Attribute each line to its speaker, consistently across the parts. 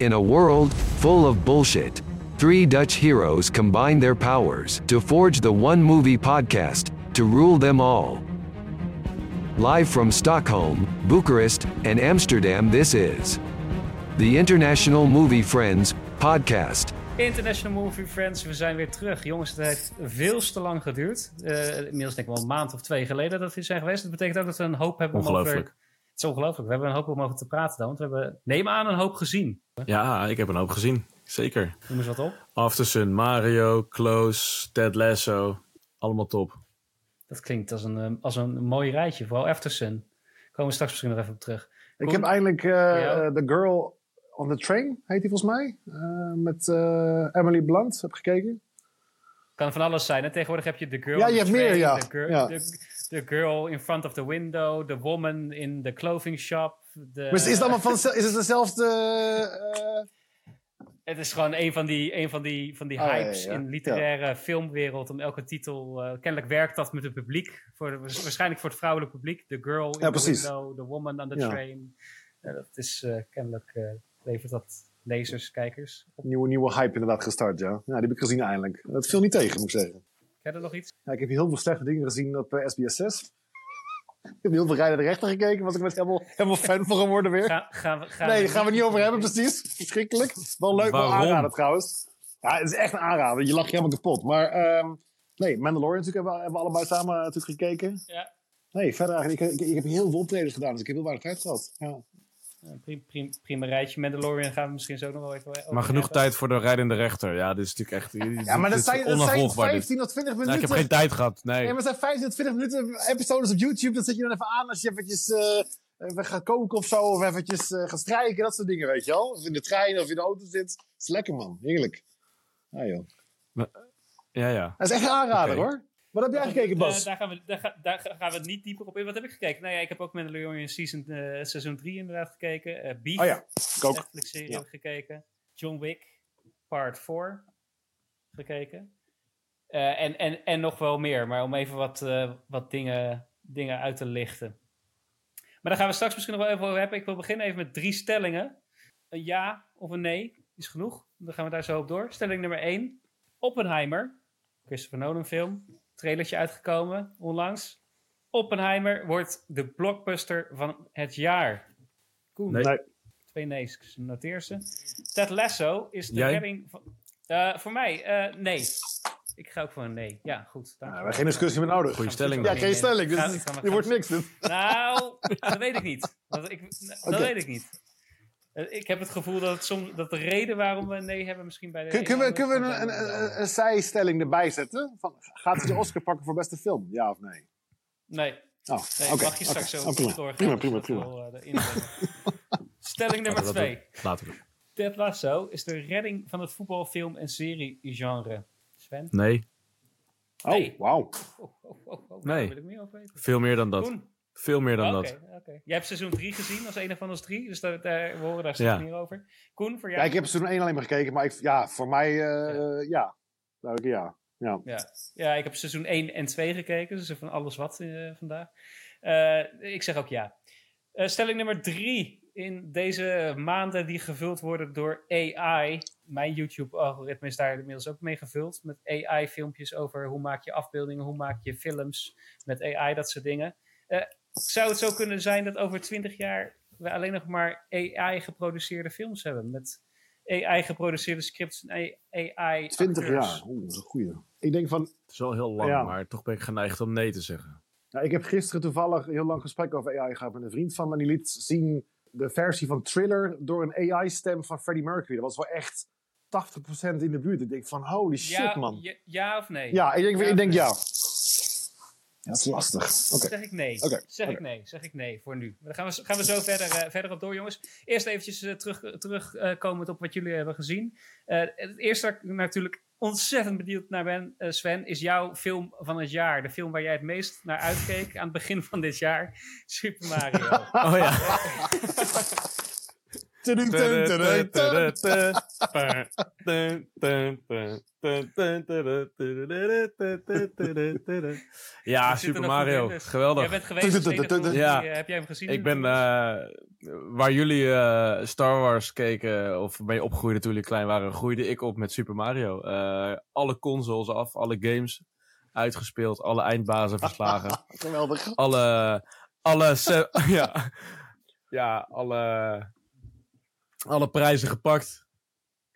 Speaker 1: In a world full of bullshit, three Dutch heroes combine their powers to forge the one movie podcast to rule them all. Live from Stockholm, Bucharest, and Amsterdam, this is the International Movie Friends podcast.
Speaker 2: International Movie Friends, we zijn weer terug. Jongens, het heeft veel te lang geduurd. Uh, inmiddels denk ik wel een maand of twee geleden dat we zijn geweest. Dat betekent ook dat we een hoop hebben om over... Het is ongelooflijk. We hebben een hoop om over te praten dan. Want we hebben, neem aan, een hoop gezien.
Speaker 3: Ja, ik heb een hoop gezien. Zeker.
Speaker 2: Noem eens wat op.
Speaker 3: Aftersun, Mario, Close, Ted Lasso. Allemaal top.
Speaker 2: Dat klinkt als een, eh, als een mooi rijtje. Vooral Aftersun. Komen we straks misschien nog even op terug.
Speaker 4: Ik heb eindelijk uh, The Girl on the Train, heet die volgens mij. Uh, met Emily Blunt, heb gekeken.
Speaker 2: Kan van alles zijn. En tegenwoordig heb je The Girl
Speaker 4: Ja, je hebt meer, ja.
Speaker 2: The girl,
Speaker 4: ja.
Speaker 2: The, girl in front of the window. The woman in the clothing shop. The,
Speaker 4: maar is, het allemaal van, is het dezelfde...
Speaker 2: Het is gewoon een van die, een van die, van die
Speaker 4: Oh,
Speaker 2: hypes
Speaker 4: ja, ja.
Speaker 2: in literaire filmwereld. Om elke titel. eh, kennelijk werkt dat met het publiek. Voor de- waarschijnlijk voor het vrouwelijk publiek. The girl in the window. The woman on the train. Eh, dat is eh, kennelijk. eh, levert dat lezers, kijkers. op.
Speaker 4: Nieuwe, nieuwe hype inderdaad gestart, ja. Ja, die heb ik gezien eindelijk. Dat viel niet tegen, moet ik zeggen.
Speaker 2: Ken je er nog iets?
Speaker 4: Ja, ik heb heel veel slechte dingen gezien op eh, SBS 6. Ik heb heel veel Rijden de Rechter gekeken, was ik met helemaal, helemaal fan van geworden weer.
Speaker 2: Ga, gaan we, gaan
Speaker 4: nee, daar gaan we niet over hebben, precies. Verschrikkelijk. Wel leuk, wel aanraden trouwens. Ja, het is echt een aanrader. Je lacht je helemaal kapot. Maar ehm, nee, Mandalorian natuurlijk hebben we, hebben we allebei samen eh, natuurlijk gekeken.
Speaker 2: Ja.
Speaker 4: Nee, verder eigenlijk. Ik, ik, ik heb heel veel optredens gedaan, dus ik heb heel weinig tijd gehad. Ja.
Speaker 2: Ja, prim, prim, prima rijtje. Mandalorian gaan we misschien zo nog wel even over
Speaker 3: Maar genoeg
Speaker 2: hebben.
Speaker 3: tijd voor de rijdende rechter. Ja, dit is natuurlijk echt...
Speaker 4: ja, maar dat zijn, dat zijn
Speaker 3: onafvolgbaar, dit.
Speaker 4: 15 of 20 minuten.
Speaker 3: Nou, ik heb geen tijd gehad. Nee.
Speaker 4: Nee, maar zijn 15 tot 20 minuten episodes op YouTube. Dat zet je dan even aan als je eventjes eh, even gaat koken of zo. Of eventjes eh, gaat strijken, dat soort dingen, weet je wel. Of in de trein of in de auto zit. Het is lekker, man. Heerlijk. Ja, joh.
Speaker 3: Ja, ja.
Speaker 4: Dat is echt een aanrader, hoor. Wat heb jij gekeken,
Speaker 2: Eh,
Speaker 4: Bas?
Speaker 2: daar, gaan we, daar, ga- daar gaan we niet dieper op in. Wat heb ik gekeken? Nou ja, ik heb ook Mandalorian season, eh, seizoen 3 inderdaad gekeken. Eh Beef,
Speaker 4: Oh ja, ik ook.
Speaker 2: Netflix-serie
Speaker 4: Ja.
Speaker 2: gekeken. John Wick, part 4 gekeken. Eh, en, en, en nog wel meer, maar om even wat, eh, wat dingen, dingen uit te lichten. Maar daar gaan we straks misschien nog wel even over hebben. Ik wil beginnen even met drie stellingen. Een ja of een nee is genoeg. Dan gaan we daar zo op door. Stelling nummer 1. Oppenheimer, Christopher Nolan film. Trailertje uitgekomen onlangs. Oppenheimer wordt de blockbuster van het jaar. Koen,
Speaker 3: Nee.
Speaker 2: Twee nee's, ik noteer ze. Ted Lasso is de
Speaker 3: Jij?
Speaker 2: redding van... Eh, voor mij, eh, nee. Ik ga ook voor een nee. Ja, goed.
Speaker 4: Ja, we hebben geen discussie meer nodig.
Speaker 3: Goeie stelling.
Speaker 4: Ja, geen stelling. Dus dit wordt niks. Dit.
Speaker 2: Nou, dat weet ik niet. Dat, ik, dat
Speaker 4: Oké.
Speaker 2: weet ik niet. Ik heb het gevoel dat, het soms, dat de reden waarom we nee hebben misschien bij de...
Speaker 4: Kun- Kunnen we, kunnen we een, een, een, een zijstelling erbij zetten? Van, gaat hij de Oscar pakken voor beste film? Ja of nee?
Speaker 2: Nee,
Speaker 4: Oh,
Speaker 2: nee
Speaker 4: oké,
Speaker 2: mag je straks
Speaker 4: oké.
Speaker 2: zo
Speaker 4: Oh, prima.
Speaker 2: doorgaan.
Speaker 4: Prima, prima,
Speaker 2: eh. Stelling nummer
Speaker 3: Laten
Speaker 2: twee.
Speaker 3: Laten we doen.
Speaker 2: Ted Lasso is de redding van het voetbal, film en serie-genre. Sven?
Speaker 3: Nee,
Speaker 2: Nee.
Speaker 4: Oh, wauw.
Speaker 2: Oh, oh, oh, oh,
Speaker 3: Nee.
Speaker 2: Wil ik meer
Speaker 3: veel meer dan dat.
Speaker 2: Koen?
Speaker 3: Veel meer dan dat.
Speaker 2: oké. Jij hebt seizoen 3 gezien als een van ons drie, dus daar, daar, we horen daar straks
Speaker 3: Ja.
Speaker 2: meer over. Koen, voor jou?
Speaker 4: Ja, ik heb seizoen 1 alleen maar gekeken, maar ik, ja, voor mij, eh, ja. Duidelijk ja. ja.
Speaker 2: Ja. ja, ik heb seizoen 1 en 2 gekeken, dus van alles wat eh, vandaag. Eh, ik zeg ook ja. Eh, stelling nummer 3. In deze maanden die gevuld worden door AI. Mijn YouTube-algoritme is daar inmiddels ook mee gevuld. Met AI-filmpjes over hoe maak je afbeeldingen, hoe maak je films met AI, dat soort dingen. Eh, zou het zo kunnen zijn dat over 20 jaar we alleen nog maar AI-geproduceerde films hebben? Met AI-geproduceerde scripts en AI.
Speaker 4: 20
Speaker 2: acteurs?
Speaker 4: jaar. Oeh, dat is een goeie. Ik denk van,
Speaker 3: Het is wel heel lang,
Speaker 4: Ja.
Speaker 3: maar toch ben ik geneigd om nee te zeggen.
Speaker 4: nou, ik heb gisteren toevallig een heel lang gesprek over AI gehad met een vriend van me. Die liet zien de versie van Thriller door een AI-stem van Freddie Mercury. Dat was wel echt 80% in de buurt. Ik denk van, holy shit,
Speaker 2: ja,
Speaker 4: man.
Speaker 2: Ja, ja of nee?
Speaker 4: Ja, ik denk,
Speaker 2: Ja
Speaker 4: ik denk ja. Ja, dat is lastig. Oké.
Speaker 2: Zeg ik nee.
Speaker 4: Oké,
Speaker 2: Zeg ik nee. Zeg ik nee voor nu. Maar dan gaan we, gaan we zo verder, eh, verder op door, jongens. Eerst eventjes eh, terug, terugkomend op wat jullie hebben gezien. Eh, het eerste waar ik natuurlijk ontzettend benieuwd naar ben, eh, Sven, is jouw film van het jaar. De film waar jij het meest naar uitkeek aan het begin van dit jaar. Super Mario.
Speaker 3: Oh ja. Ja,
Speaker 2: er
Speaker 3: Super Mario. geweldig.
Speaker 2: Jij bent geweest
Speaker 3: Ja.
Speaker 2: eh, Heb jij hem gezien?
Speaker 3: Ik ben, eh, waar jullie eh, Star Wars keken, of mee opgroeiden toen jullie klein waren, groeide ik op met Super Mario. Eh, alle consoles af, alle games uitgespeeld, alle eindbazen verslagen.
Speaker 4: Geweldig.
Speaker 3: alle, alle, ja, ja, alle, alle prijzen gepakt.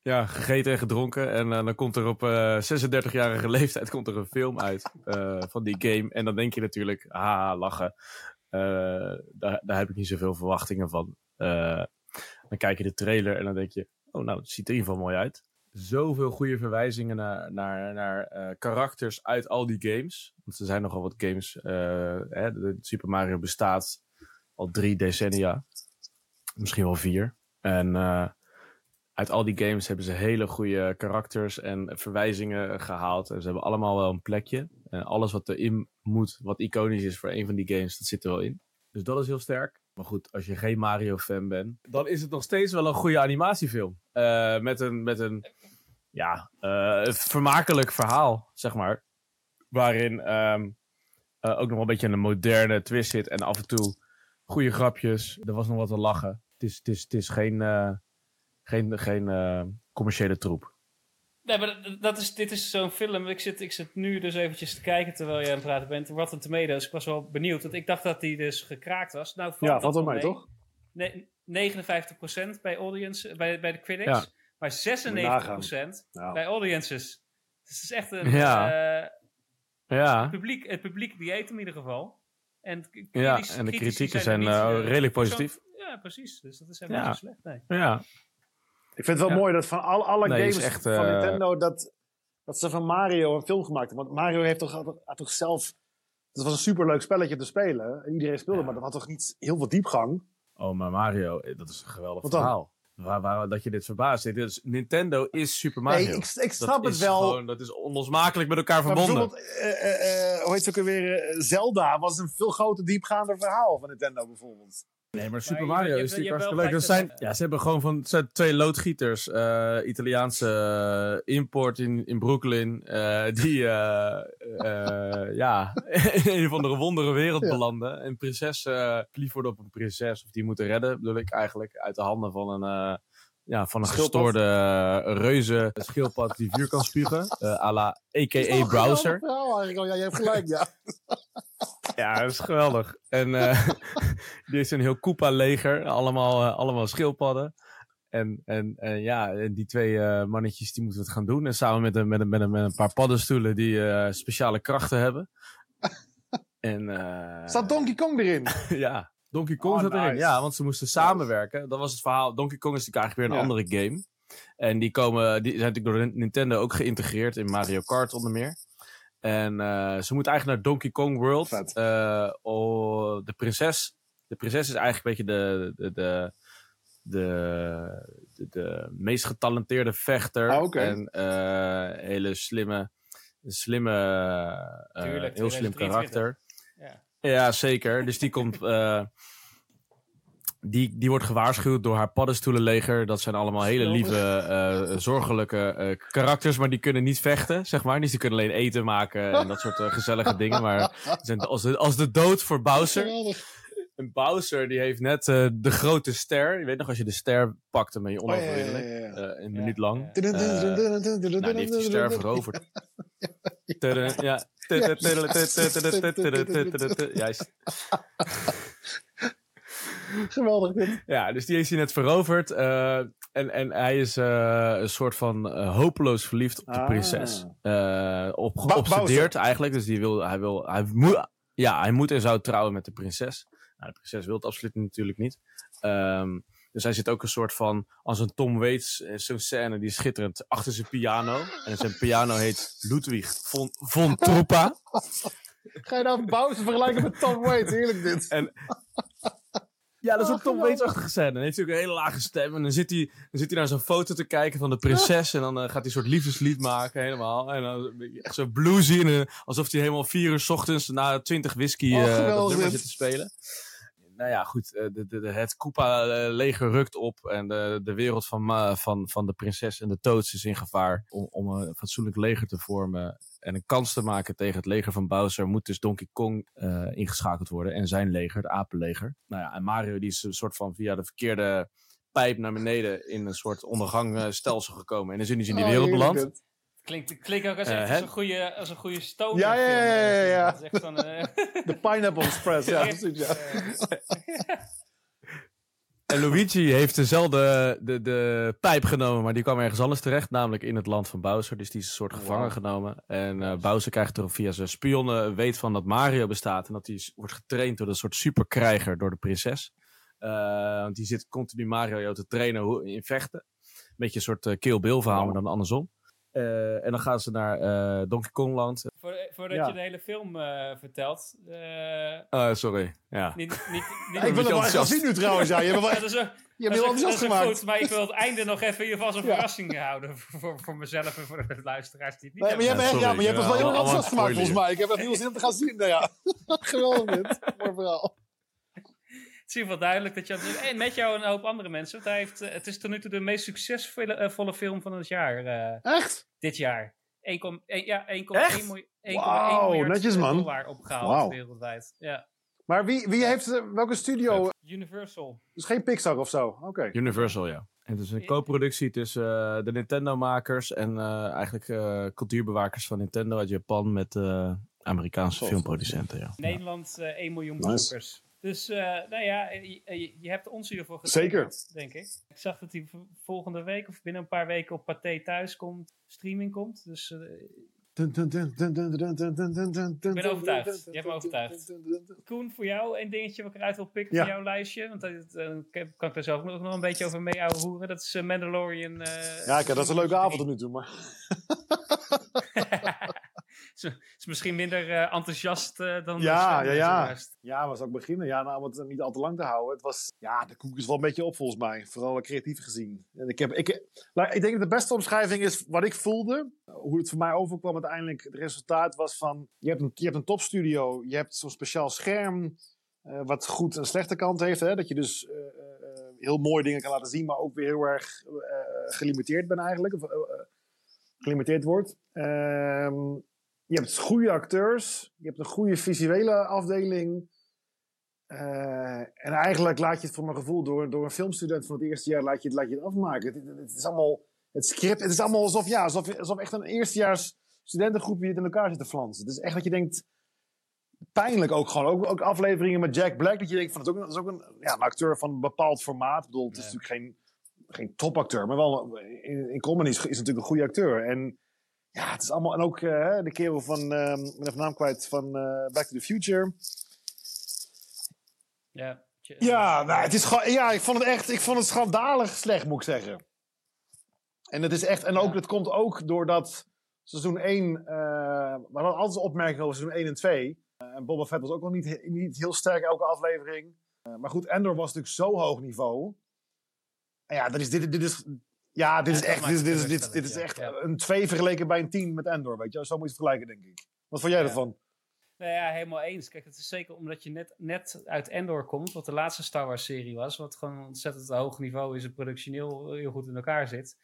Speaker 3: Ja, gegeten en gedronken. En eh, dan komt er op eh 36-jarige leeftijd komt er een film uit eh, van die game. En dan denk je natuurlijk, haha, lachen. Eh, daar, daar heb ik niet zoveel verwachtingen van. Eh, dan kijk je de trailer en dan denk je, oh nou, het ziet er in ieder geval mooi uit. Zoveel goede verwijzingen naar, naar, naar eh, karakters uit al die games. Want er zijn nogal wat games. eh, hè, Super Mario bestaat al drie decennia. Misschien wel vier. En eh, uit al die games hebben ze hele goede karakters en verwijzingen gehaald. En ze hebben allemaal wel een plekje. En alles wat erin moet, wat iconisch is voor een van die games, dat zit er wel in. Dus dat is heel sterk. Maar goed, als je geen Mario-fan bent, dan is het nog steeds wel een goede animatiefilm. Eh, met een, met een ja, een vermakelijk verhaal, zeg maar. Waarin ehm, eh, ook nog wel een beetje een moderne twist zit. En af en toe goede grapjes. Er was nog wat te lachen. Het is, het is, het is geen, eh, geen, geen eh, commerciële troep.
Speaker 2: Nee, maar dat- is, dit is zo'n film. Ik zit, ik zit nu dus eventjes te kijken terwijl je aan het praten bent. Rotten Tomatoes. Ik was wel benieuwd, want ik dacht dat die dus gekraakt was. Nou,
Speaker 4: Ja,
Speaker 2: dat
Speaker 4: valt wel mee, toch?
Speaker 2: Nee, 59% bij audience, bij, bij de critics.
Speaker 3: Ja.
Speaker 2: Maar 96%
Speaker 4: Nou,
Speaker 2: bij audiences. Dus het is echt een...
Speaker 3: Ja.
Speaker 2: eh,
Speaker 3: Ja,
Speaker 2: het, publiek, het publiek die eet hem in ieder geval. En,
Speaker 3: ja en de
Speaker 2: critici
Speaker 3: kritieken
Speaker 2: zijn
Speaker 3: zijn
Speaker 2: niet,
Speaker 3: redelijk
Speaker 2: zo-
Speaker 3: positief.
Speaker 2: Ja, precies. Dus dat is helemaal
Speaker 3: Ja.
Speaker 2: niet zo slecht. Nee.
Speaker 3: Ja,
Speaker 4: Ik vind het wel
Speaker 3: Ja.
Speaker 4: mooi dat van alle, alle
Speaker 3: Nee,
Speaker 4: games
Speaker 3: echt,
Speaker 4: van
Speaker 3: eh,
Speaker 4: Nintendo, dat, dat ze van Mario een film gemaakt hebben. Want Mario heeft toch, had, had toch zelf... Het was een superleuk spelletje te spelen. En iedereen speelde,
Speaker 3: Ja.
Speaker 4: maar dat had toch niet heel veel diepgang?
Speaker 3: Oh, maar Mario, eh, dat is een geweldig verhaal. Waar, waar, dat je dit verbaast. Dit is, Nintendo is Super Mario.
Speaker 4: Nee, ik, ik
Speaker 3: dat
Speaker 4: snap het wel.
Speaker 3: Gewoon, dat is onlosmakelijk met elkaar
Speaker 4: Maar
Speaker 3: verbonden.
Speaker 4: bijvoorbeeld, eh, eh, eh, hoe heet ze ook alweer? eh, Zelda was een veel groter, diepgaander verhaal van Nintendo bijvoorbeeld.
Speaker 3: Nee, maar Super Mario
Speaker 2: je-
Speaker 3: is natuurlijk hartstikke leuk. Dat zijn, ja, ze hebben gewoon van zijn twee loodgieters. eh, Italiaanse eh, import in, in Brooklyn. eh, die ja, in een of andere wondere wereld
Speaker 4: Ja.
Speaker 3: belanden. Een prinses uh, op een prinses. Of die moeten redden, bedoel ik eigenlijk. Uit de handen van een, ja, van een
Speaker 4: Schildpad.
Speaker 3: gestoorde eh, reuze schildpad die vuur kan spugen. eh à la
Speaker 4: is
Speaker 3: a.k.a. Browser.
Speaker 4: verhaal. Oh, ja, je hebt gelijk, ja.
Speaker 3: Ja, dat is geweldig. En eh, die heeft een heel Koopa-leger. Allemaal, eh, allemaal schildpadden. En, en, en ja, en die twee eh, mannetjes die moeten het gaan doen. En samen met een, met een, met een, met een paar paddenstoelen die eh, speciale krachten hebben. En eh,
Speaker 4: Staat Donkey Kong erin?
Speaker 3: ja, Donkey Kong
Speaker 4: Oh,
Speaker 3: zat erin.
Speaker 4: nice.
Speaker 3: Ja, want ze moesten samenwerken. Dat was het verhaal. Donkey Kong is natuurlijk eigenlijk weer een
Speaker 4: Ja.
Speaker 3: andere game. En die, komen, die zijn natuurlijk door Nintendo ook geïntegreerd in Mario Kart onder meer. En eh, ze moeten eigenlijk naar Donkey Kong World. Eh, oh, de prinses. De prinses is eigenlijk een beetje de, de, de, de, de, de meest getalenteerde vechter.
Speaker 4: Ah.
Speaker 3: En eh, hele slimme, slimme eh,
Speaker 2: Tuurlijk,
Speaker 3: heel slim
Speaker 2: 2023.
Speaker 3: karakter.
Speaker 2: Ja.
Speaker 3: Zeker. Dus die komt. eh, die, die wordt gewaarschuwd door haar paddenstoelenleger. Dat zijn allemaal hele lieve, eh, zorgelijke eh, karakters. Maar die kunnen niet vechten, zeg maar. Dus die kunnen alleen eten maken en dat soort gezellige dingen. Maar ze zijn als de, als de dood voor Bowser. En Bowser die heeft net eh, de grote ster. Je weet nog, als je de ster pakte, ben je
Speaker 4: Oh, ja, ja,
Speaker 3: onoverwinnelijk.
Speaker 4: ja, ja.
Speaker 3: Eh, een
Speaker 2: Ja,
Speaker 3: minuut lang.
Speaker 2: ja.
Speaker 3: Eh, nou, die heeft die ster veroverd. Ja. Juist.
Speaker 4: Geweldig dit.
Speaker 3: Ja, dus die heeft hij net veroverd. eh, en, en hij is eh, een soort van eh, hopeloos verliefd op de
Speaker 4: Ah.
Speaker 3: prinses. Op, geobsedeerd eigenlijk. Dus die wil, hij, wil, hij, moet, ja, hij moet en zou trouwen met de prinses. Nou, de prinses wil het absoluut natuurlijk niet. Ehm, dus hij zit ook een soort van, als een Tom Waits, eh, zo'n scène die is schitterend, achter zijn piano. En zijn piano heet Ludwig von, von Truppa.
Speaker 4: Ga je nou Bowser vergelijken met Tom Waits? Heerlijk dit.
Speaker 3: En Ja, dat is ook Tom. Waits-achtige scène. Dan heeft hij ook een hele lage stem. En dan zit hij, dan zit hij naar zo'n foto te kijken van de prinses. En dan eh, gaat hij een soort liefdeslied maken, helemaal. En dan echt zo bluesy. En, eh, alsof hij helemaal vier uur 's ochtends na twintig whisky
Speaker 4: Oh,
Speaker 3: dat
Speaker 4: geweldig
Speaker 3: nummer
Speaker 4: dit.
Speaker 3: zit te spelen. Nou ja, goed, eh, de, de, het Koopa-leger rukt op en de, de wereld van, van, van de prinses en de Toads is in gevaar. Om, om een fatsoenlijk leger te vormen en een kans te maken tegen het leger van Bowser, moet dus Donkey Kong eh, ingeschakeld worden en zijn leger, het apenleger. Nou ja, en Mario die is een soort van via de verkeerde pijp naar beneden in een soort ondergangstelsel gekomen en is in die
Speaker 4: Oh,
Speaker 3: wereld beland.
Speaker 2: Klinkt, klinkt ook als,
Speaker 3: Eh,
Speaker 2: als een goede, als een goede stoner.
Speaker 4: Ja, ja, ja, ja, ja, ja.
Speaker 2: Dat is echt zo'n, eh,
Speaker 4: De Pineapple Express, ja, precies. Ja.
Speaker 3: En Luigi heeft dezelfde de, de pijp genomen, maar die kwam ergens anders terecht, namelijk in het land van Bowser. Dus die is een soort gevangen genomen. En eh, Bowser krijgt er via zijn spionnen weet van dat Mario bestaat en dat hij wordt getraind door een soort superkrijger door de prinses. Eh, want die zit continu Mario te trainen in vechten. Een beetje een soort eh, Kill Bill verhaal, maar dan andersom. Eh, en dan gaan ze naar eh, Donkey Kong land.
Speaker 2: Voor- voordat
Speaker 4: Ja.
Speaker 2: je de hele film eh, vertelt. eh,
Speaker 3: Eh, sorry, ja.
Speaker 2: niet, niet, niet,
Speaker 4: ik wil hem wel echt zien nu trouwens. Ja. Je hebt, wel, echt- je hebt heel enthousiast gemaakt.
Speaker 2: goed, maar ik wil het einde nog even in ieder geval als een
Speaker 4: Ja.
Speaker 2: verrassing houden. Voor, voor, mezelf en voor de luisteraars die het niet
Speaker 4: Nee, maar je hebt,
Speaker 3: Ja, sorry.
Speaker 4: maar je hebt het wel heel enthousiast gemaakt volgens mij. Ik heb echt heel zin om te gaan zien. Nou ja. Geweldig dit. Mooi verhaal.
Speaker 2: Het is in ieder geval duidelijk dat je... En met jou en een hoop andere mensen. Want hij heeft, eh, het is tot nu toe de meest succesvolle eh, volle film van het jaar. eh,
Speaker 4: Echt?
Speaker 2: dit jaar. 1,1 ja, 1,1
Speaker 3: Echt?
Speaker 2: miljoen- 1,1
Speaker 4: Wauw,
Speaker 2: miljard
Speaker 4: netjes, man.
Speaker 2: dollar opgehaald
Speaker 4: Wauw.
Speaker 2: wereldwijd. Ja.
Speaker 4: Maar wie, wie heeft, welke studio?
Speaker 2: Universal.
Speaker 4: Dus geen Pixar of zo? Oké.
Speaker 3: Universal, ja. En het is een co-productie tussen de Nintendo-makers en eh, eigenlijk eh, cultuurbewakers van Nintendo uit Japan met eh, Amerikaanse
Speaker 4: Tof.
Speaker 3: filmproducenten. Ja.
Speaker 2: Nederland eh 1 miljoen
Speaker 4: Nice.
Speaker 2: bezoekers. Dus eh, nou ja, je, hebt ons hiervoor
Speaker 4: Zeker.
Speaker 2: getriggerd, denk ik. Ik zag dat hij volgende week of binnen een paar weken op Pathé thuis komt, streaming komt. Dus eh,
Speaker 4: Ik
Speaker 2: ben overtuigd. Je hebt me overtuigd. Koen, voor jou een dingetje wat ik eruit wil pikken
Speaker 4: Ja.
Speaker 2: van jouw lijstje. Want eh, heb- kan ik daar zelf nog een beetje over mee hoeren. Dat is eh, Mandalorian. eh,
Speaker 4: Ja, kijk, dat is een leuke avond tot nu toe. Maar...
Speaker 2: is, is misschien minder eh, enthousiast eh, dan
Speaker 4: Ja, ja, ja. Ja, zou ik beginnen? Ja, nou, om het niet al te lang te houden. Het was, ja, de koek is wel een beetje op volgens mij. Vooral creatief gezien. En ik, heb, ik, nou, ik denk dat de beste omschrijving is wat ik voelde. Hoe het voor mij overkwam uiteindelijk. Het resultaat was van, je hebt een, je hebt een topstudio. Je hebt zo'n speciaal scherm. eh, wat goed en slechte kant heeft. Hè? Dat je dus eh, eh, heel mooie dingen kan laten zien. Maar ook weer heel erg eh, gelimiteerd bent eigenlijk. Of, eh, eh, gelimiteerd wordt. Ehm, je hebt goede acteurs. Je hebt een goede visuele afdeling. Eh, en eigenlijk laat je het voor mijn gevoel door, door een filmstudent van het eerste jaar laat je het, laat je het afmaken. Het, is allemaal, het script, het is allemaal alsof, ja, alsof, alsof echt een eerstejaars studentengroepje het in elkaar zit te flansen. Het is echt dat je denkt, pijnlijk ook gewoon. Ook, ook afleveringen met Jack Black, dat je denkt van, dat is ook, een- dat is ook een, ja, een acteur van een bepaald formaat. Ik bedoel, het is natuurlijk geen, geen topacteur, maar wel in, in comedy is, is natuurlijk een goede acteur. En ja, het is allemaal, en ook eh, de kerel van, ehm ik ben naam kwijt, van eh, Back to the Future.
Speaker 2: Ja,
Speaker 4: Ja, nou, het is gewoon, ja, ik vond het echt, ik vond het schandalig slecht, moet ik zeggen. En het is echt, en ook,
Speaker 2: Ja.
Speaker 4: dat komt ook doordat seizoen 1, eh we hadden altijd opmerkingen over seizoen 1 en 2. Eh, en Boba Fett was ook nog niet, niet heel sterk elke aflevering. Maar goed, Endor was natuurlijk zo hoog niveau. En ja, dit is, dit, dit is, ja, dit is echt, dit, is- dit, is- dit, dit is echt
Speaker 2: ja.
Speaker 4: een 2 vergeleken bij een 10 met Endor, weet je. Zo moet je het vergelijken, denk ik. Wat vond jij
Speaker 2: Ja.
Speaker 4: ervan?
Speaker 2: Nou ja, helemaal eens. Kijk, het is zeker omdat je net, net uit Endor komt, wat de laatste Star Wars serie was, wat gewoon een ontzettend hoog niveau is en productioneel heel goed in elkaar zit.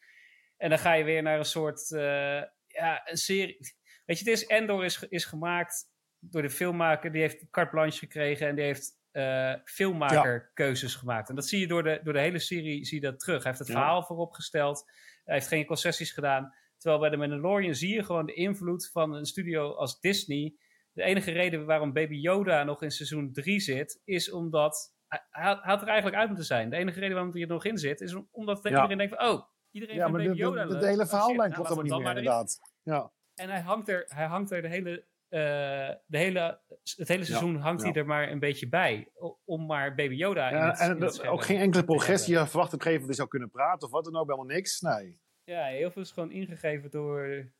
Speaker 2: En dan ga je weer naar een soort, eh, ja, een serie. Weet je, het is, Endor is, is gemaakt door de filmmaker, die heeft carte blanche gekregen en die heeft eh filmmakerkeuzes gemaakt. En dat zie je door de, door de hele serie, zie je dat terug. Hij heeft het
Speaker 4: Ja.
Speaker 2: verhaal vooropgesteld, hij heeft geen concessies gedaan. Terwijl bij de Mandalorian zie je gewoon de invloed van een studio als Disney. De enige reden waarom Baby Yoda nog in seizoen 3 zit, is omdat hij, hij had- er eigenlijk uit moeten zijn. De enige reden waarom hij er nog in zit, is om- omdat
Speaker 4: Ja.
Speaker 2: iedereen denkt van, oh, iedereen
Speaker 4: Ja, maar
Speaker 2: Baby
Speaker 4: de,
Speaker 2: Yoda
Speaker 4: de, de
Speaker 2: leuk.
Speaker 4: hele
Speaker 2: Oh,
Speaker 4: verhaallijn
Speaker 2: nou,
Speaker 4: klopt helemaal niet meer, inderdaad. Ja.
Speaker 2: En hij hangt er, hij hangt er de hele, de hele, het hele seizoen hangt
Speaker 4: ja.
Speaker 2: hij er maar een beetje bij. Om maar Baby Yoda in
Speaker 4: Ja,
Speaker 2: het,
Speaker 4: en
Speaker 2: in het
Speaker 4: ook geen enkele progressie je verwacht op een gegeven moment dat hij zou kunnen praten of wat dan ook, helemaal niks. Nee.
Speaker 2: Ja, heel veel is gewoon ingegeven door,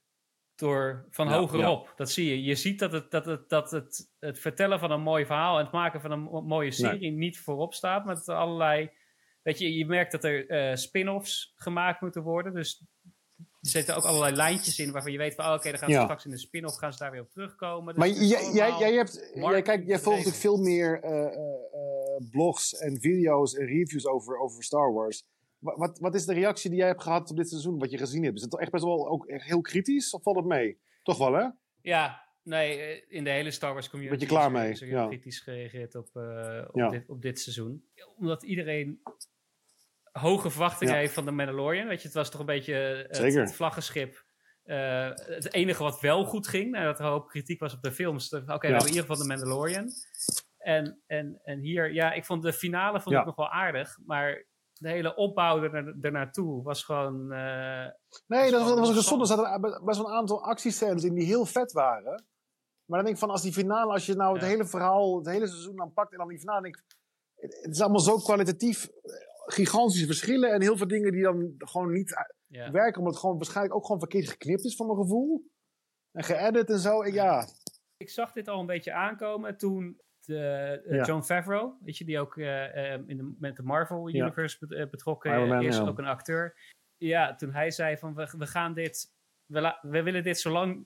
Speaker 2: door van
Speaker 3: Ja,
Speaker 2: hogerop. Dat zie je. Je ziet dat, het, dat, het, dat het, het vertellen van een mooi verhaal en het maken van een mo- mooie serie niet voorop staat. Met allerlei. Weet je, je merkt dat er eh, spin-offs gemaakt moeten worden. Dus er zitten ook allerlei lijntjes in waarvan je weet van, oh, oké, dan gaan ze
Speaker 4: Ja.
Speaker 2: straks in de spin-off gaan ze daar weer op terugkomen. Dus
Speaker 4: Maar jij, jij, jij, hebt, jij,
Speaker 2: marketing
Speaker 4: kijk, jij volgt natuurlijk veel meer eh, eh, eh, blogs en video's en reviews over, over Star Wars. Wa- Wat, wat is de reactie die jij hebt gehad op dit seizoen, wat je gezien hebt? Is het toch echt best wel ook echt heel kritisch of valt het mee? Toch wel, hè?
Speaker 2: Ja, nee, in de hele Star Wars community
Speaker 4: Ben je klaar
Speaker 2: is
Speaker 4: mee?
Speaker 2: is er heel
Speaker 4: Ja.
Speaker 2: kritisch gereageerd op, op,
Speaker 4: Ja.
Speaker 2: dit, op dit seizoen. Omdat iedereen hoge verwachtingen
Speaker 4: Ja.
Speaker 2: heeft van de Mandalorian. Weet je, het was toch een beetje eh, het, het vlaggenschip. Eh, het enige wat wel goed ging, nadat er een hoop kritiek was op de films. Oké, we
Speaker 4: Ja.
Speaker 2: hebben in ieder geval de Mandalorian. En, en, en hier, ja, ik vond de finale vond
Speaker 4: Ja.
Speaker 2: ik nog wel aardig. Maar de hele opbouw er, ernaartoe was gewoon... eh,
Speaker 4: Nee, dat was, dat was ook
Speaker 2: gewoon
Speaker 4: gezond. Er zaten best wel een aantal actiescènes in die heel vet waren. Maar dan denk ik van, als die finale, als je nou het
Speaker 2: Ja.
Speaker 4: hele verhaal, het hele seizoen dan pakt en dan die finale, denk ik, het is allemaal zo kwalitatief gigantische verschillen en heel veel dingen die dan gewoon niet werken, omdat het gewoon waarschijnlijk ook gewoon verkeerd geknipt is, van mijn gevoel. En geëdit en zo. Ja,
Speaker 2: ik zag dit al een beetje aankomen toen de, eh,
Speaker 4: Ja.
Speaker 2: John Favreau, weet je, die ook eh, eh, in de, met de Marvel. Universe bet- betrokken is, ook een acteur. Ja, toen hij zei van we, we gaan dit, we, we willen dit zo lang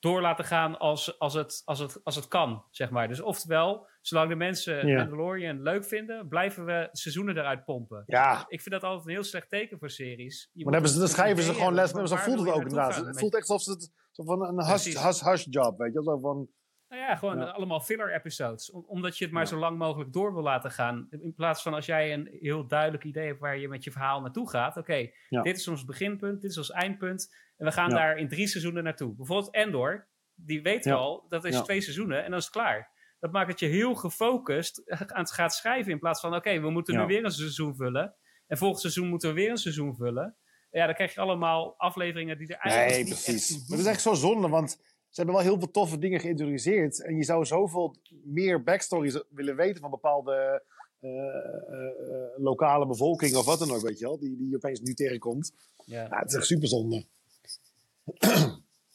Speaker 2: door laten gaan als, als, het, als, het, als het kan, zeg maar. Dus oftewel, zolang de mensen
Speaker 4: Ja.
Speaker 2: Mandalorian leuk vinden, blijven we seizoenen eruit pompen.
Speaker 4: ja.
Speaker 2: Ik vind dat altijd een heel slecht teken voor series. Je
Speaker 4: Maar dan, hebben ze, dan schrijven ze gewoon les, maar zo voelt het ook inderdaad. Het voelt echt alsof het zo van een hush,
Speaker 2: Precies.
Speaker 4: hush, hush job, weet je. Zo van,
Speaker 2: Nou ja, gewoon
Speaker 4: Ja.
Speaker 2: allemaal filler episodes. Om- omdat je het maar
Speaker 4: Ja.
Speaker 2: zo lang mogelijk door wil laten gaan. In plaats van als jij een heel duidelijk idee hebt waar je met je verhaal naartoe gaat. Oké,
Speaker 4: Ja.
Speaker 2: dit is ons beginpunt, dit is ons eindpunt. En we gaan
Speaker 4: Ja.
Speaker 2: daar in drie seizoenen naartoe. Bijvoorbeeld Endor, die weet
Speaker 4: Ja.
Speaker 2: al, dat is twee seizoenen en dan is het klaar. Dat maakt dat je heel gefocust aan het gaat schrijven. In plaats van, oké, we moeten nu weer een seizoen vullen. En volgend seizoen moeten we weer een seizoen vullen. Ja, dan krijg je allemaal afleveringen die er eigenlijk
Speaker 4: Nee,
Speaker 2: niet
Speaker 4: precies. Maar het is echt zo zonde, want ze hebben wel heel veel toffe dingen geïntroduceerd. En je zou zoveel meer backstories willen weten van bepaalde eh, eh, eh, lokale bevolking of wat dan ook, weet je wel. Die, die je opeens nu tegenkomt.
Speaker 2: Ja.
Speaker 4: Ja, het is echt super zonde.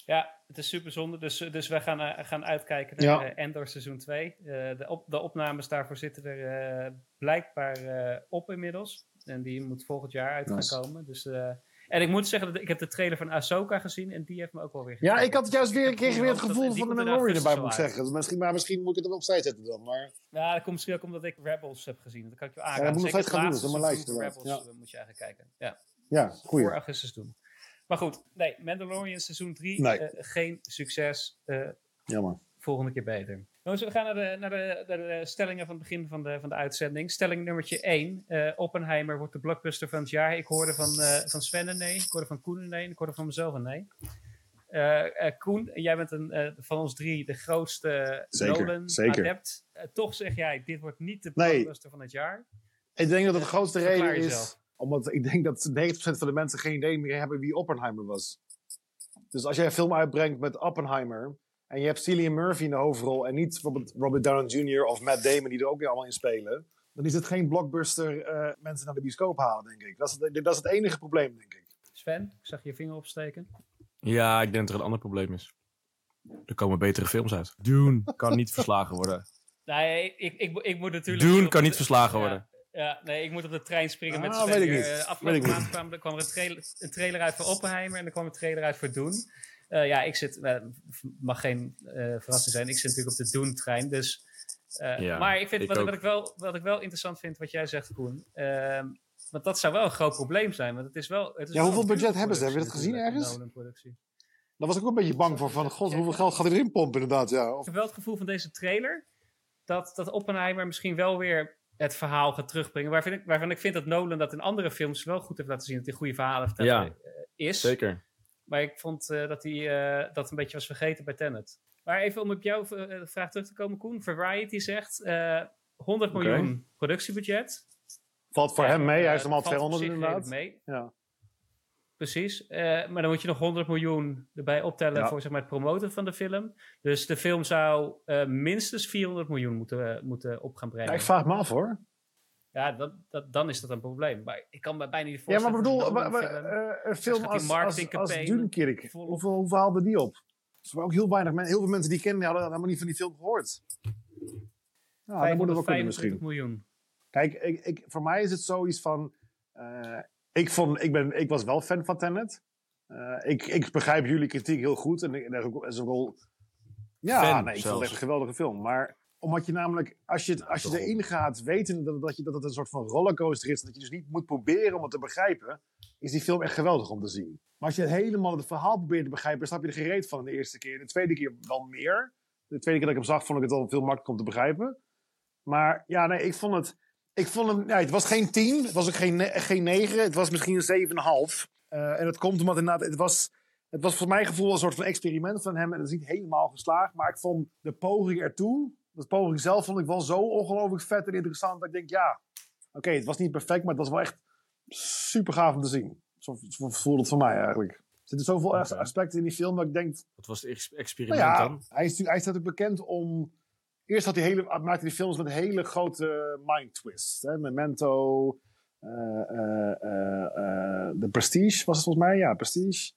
Speaker 2: Ja, het is super zonde. Dus, dus wij gaan, eh, gaan uitkijken naar
Speaker 4: Ja.
Speaker 2: eh, Endor seizoen 2. Eh, de, op, de opnames daarvoor zitten er blijkbaar op inmiddels. En die moet volgend jaar uit
Speaker 4: Nice.
Speaker 2: gaan komen. Dus, en ik moet zeggen, dat ik heb de trailer van Ahsoka gezien en die heeft me ook wel weer
Speaker 4: Ja, ik had juist weer,
Speaker 2: Ik
Speaker 4: ik weer het gevoel
Speaker 2: dat-
Speaker 4: van de Mandalorian erbij, moet ik zeggen. Misschien, maar misschien moet ik het er opzij zetten dan. Maar
Speaker 2: Ja, dat komt misschien ook omdat ik Rebels heb gezien. Dat kan ik je
Speaker 4: dat
Speaker 2: aanraden.
Speaker 4: moet ik
Speaker 2: Zeker
Speaker 4: nog steeds gaan
Speaker 2: het
Speaker 4: doen, dat is mijn lijst
Speaker 2: Rebels moet je eigenlijk kijken. Ja,
Speaker 4: ja, goeie.
Speaker 2: voor augustus doen. Maar goed, nee, Mandalorian seizoen 3,
Speaker 4: Nee.
Speaker 2: geen succes. Eh,
Speaker 4: Jammer.
Speaker 2: volgende keer beter. Jongens, we gaan naar de, naar de, naar de stellingen van het begin van de, van de uitzending. Stelling nummertje 1. eh, Oppenheimer wordt de blockbuster van het jaar. Ik hoorde van, eh, van Sven een nee. Ik hoorde van Koen een nee. Ik hoorde van mezelf een nee. Eh, eh, Koen, jij bent een, eh, van ons drie de grootste
Speaker 4: Zeker, zeker.
Speaker 2: Eh, toch zeg jij, dit wordt niet de
Speaker 4: Nee.
Speaker 2: blockbuster van het jaar.
Speaker 4: Ik denk dat het de grootste reden is. Omdat ik denk dat 90% van de mensen geen idee meer hebben wie Oppenheimer was. Dus als jij een film uitbrengt met Oppenheimer. En je hebt Cillian Murphy in de hoofdrol. En niet bijvoorbeeld Robert Downey Jr. of Matt Damon die er ook weer allemaal in spelen. Dan is het geen blockbuster eh, mensen naar de bioscoop halen, denk ik. Dat is, het- dat is het enige probleem, denk ik.
Speaker 2: Sven, ik zag je vinger opsteken.
Speaker 3: Ja, ik denk dat er een ander probleem is. Er komen betere films uit. Dune kan niet verslagen worden.
Speaker 2: Nee, ik, ik, ik moet natuurlijk...
Speaker 3: Dune kan niet verslagen
Speaker 2: ja,
Speaker 3: worden.
Speaker 2: Ja, nee, ik moet op de trein springen met
Speaker 4: Ah,
Speaker 2: Sven.
Speaker 4: weet ik niet.
Speaker 2: Eh,
Speaker 4: Weet ik
Speaker 2: afgelopen maand kwam, er- kwam er een trailer, een trailer uit voor Oppenheimer en er kwam een trailer uit voor Dune. Eh, ja, ik zit, eh, mag geen eh, verrassing zijn, ik zit natuurlijk op de Dune-trein. Dus, eh,
Speaker 3: Ja,
Speaker 2: maar ik vind,
Speaker 3: ik
Speaker 2: wat, ik wel, wat ik wel interessant vind, wat jij zegt, Koen. ehm, want dat zou wel een groot probleem zijn. Want het is wel, het is
Speaker 4: Ja, hoeveel budget hebben ze? Heb je dat gezien ergens? Daar was ik ook een beetje bang voor. Van, god, hoeveel geld gaat erin pompen inderdaad. Ja. Of,
Speaker 2: Ik heb wel het gevoel van deze trailer dat, dat Oppenheimer misschien wel weer het verhaal gaat terugbrengen. Waarvan ik, waarvan ik vind dat Nolan dat in andere films wel goed heeft laten zien. Dat hij goede verhalen vertellen
Speaker 3: Ja.
Speaker 2: eh, is.
Speaker 3: Zeker.
Speaker 2: Maar ik vond eh, dat hij eh, dat een beetje was vergeten bij Tenet. Maar even om op jouw vraag terug te komen, Koen. Variety zegt eh 100
Speaker 3: Oké.
Speaker 2: miljoen productiebudget.
Speaker 4: valt voor
Speaker 2: En,
Speaker 4: hem mee. Hij heeft hem al
Speaker 2: valt op
Speaker 4: 200
Speaker 2: zich
Speaker 4: inderdaad.
Speaker 2: mee.
Speaker 4: Ja.
Speaker 2: Precies. Eh, maar dan moet je nog 100 miljoen erbij optellen
Speaker 4: Ja.
Speaker 2: voor zeg maar, het promoten van de film. Dus de film zou eh, minstens 400 miljoen moeten, eh, moeten op gaan brengen.
Speaker 4: Ja, ik vraag me af hoor.
Speaker 2: Ja, dat, dat, dan is dat een probleem. Maar ik kan me bijna niet
Speaker 4: Ja,
Speaker 2: voorstellen.
Speaker 4: maar bedoel,
Speaker 2: dat een
Speaker 4: film als, als, als Dunkirk, hoeveel, hoeveel haalde die op? Er waren ook heel weinig mensen, heel veel mensen die kennen, die hadden helemaal niet van die film gehoord. Ja, dat moet het wel kunnen
Speaker 2: 525
Speaker 4: misschien.
Speaker 2: miljoen.
Speaker 4: Kijk, ik, ik, voor mij is het zoiets van, ik, vond, ik, ben, ik was wel fan van Tenet. Eh, ik, ik begrijp jullie kritiek heel goed en, en dat is ook, dat is ook wel... Ja,
Speaker 3: Fan
Speaker 4: nee, ik vond het echt een geweldige film. Maar Omdat je namelijk, als je, als je erin gaat, weten dat, dat, je, dat het een soort van rollercoaster is, dat je dus niet moet proberen om het te begrijpen, is die film echt geweldig om te zien. Maar als je helemaal het verhaal probeert te begrijpen, dan snap je er gereed van de eerste keer. De tweede keer wel meer. De tweede keer dat ik hem zag, vond ik het al veel makkelijker om te begrijpen. Maar ja, nee, ik vond het. Ik vond hem. Ja, het was geen 10, het was ook geen, geen 9, het was misschien een 7,5. Eh en dat komt omdat inderdaad, het was. Het was voor mijn gevoel een soort van experiment van hem. En dat is niet helemaal geslaagd. Maar ik vond de poging ertoe. De poging zelf vond ik wel zo ongelooflijk vet en interessant. Dat ik denk, ja. Oké, het was niet perfect, maar het was wel echt super gaaf om te zien. Zo, zo voelde het voor mij eigenlijk. Er zitten zoveel
Speaker 3: Oké.
Speaker 4: aspecten in die film dat ik denk.
Speaker 3: Wat was het ex-
Speaker 4: Nou
Speaker 3: experiment
Speaker 4: ja,
Speaker 3: dan?
Speaker 4: hij, is, hij staat ook bekend om. Eerst had hij hele, maakte hij films met hele grote mind twists. Hè? Memento, eh, eh, eh, eh, The Prestige was het volgens mij. Ja, Prestige.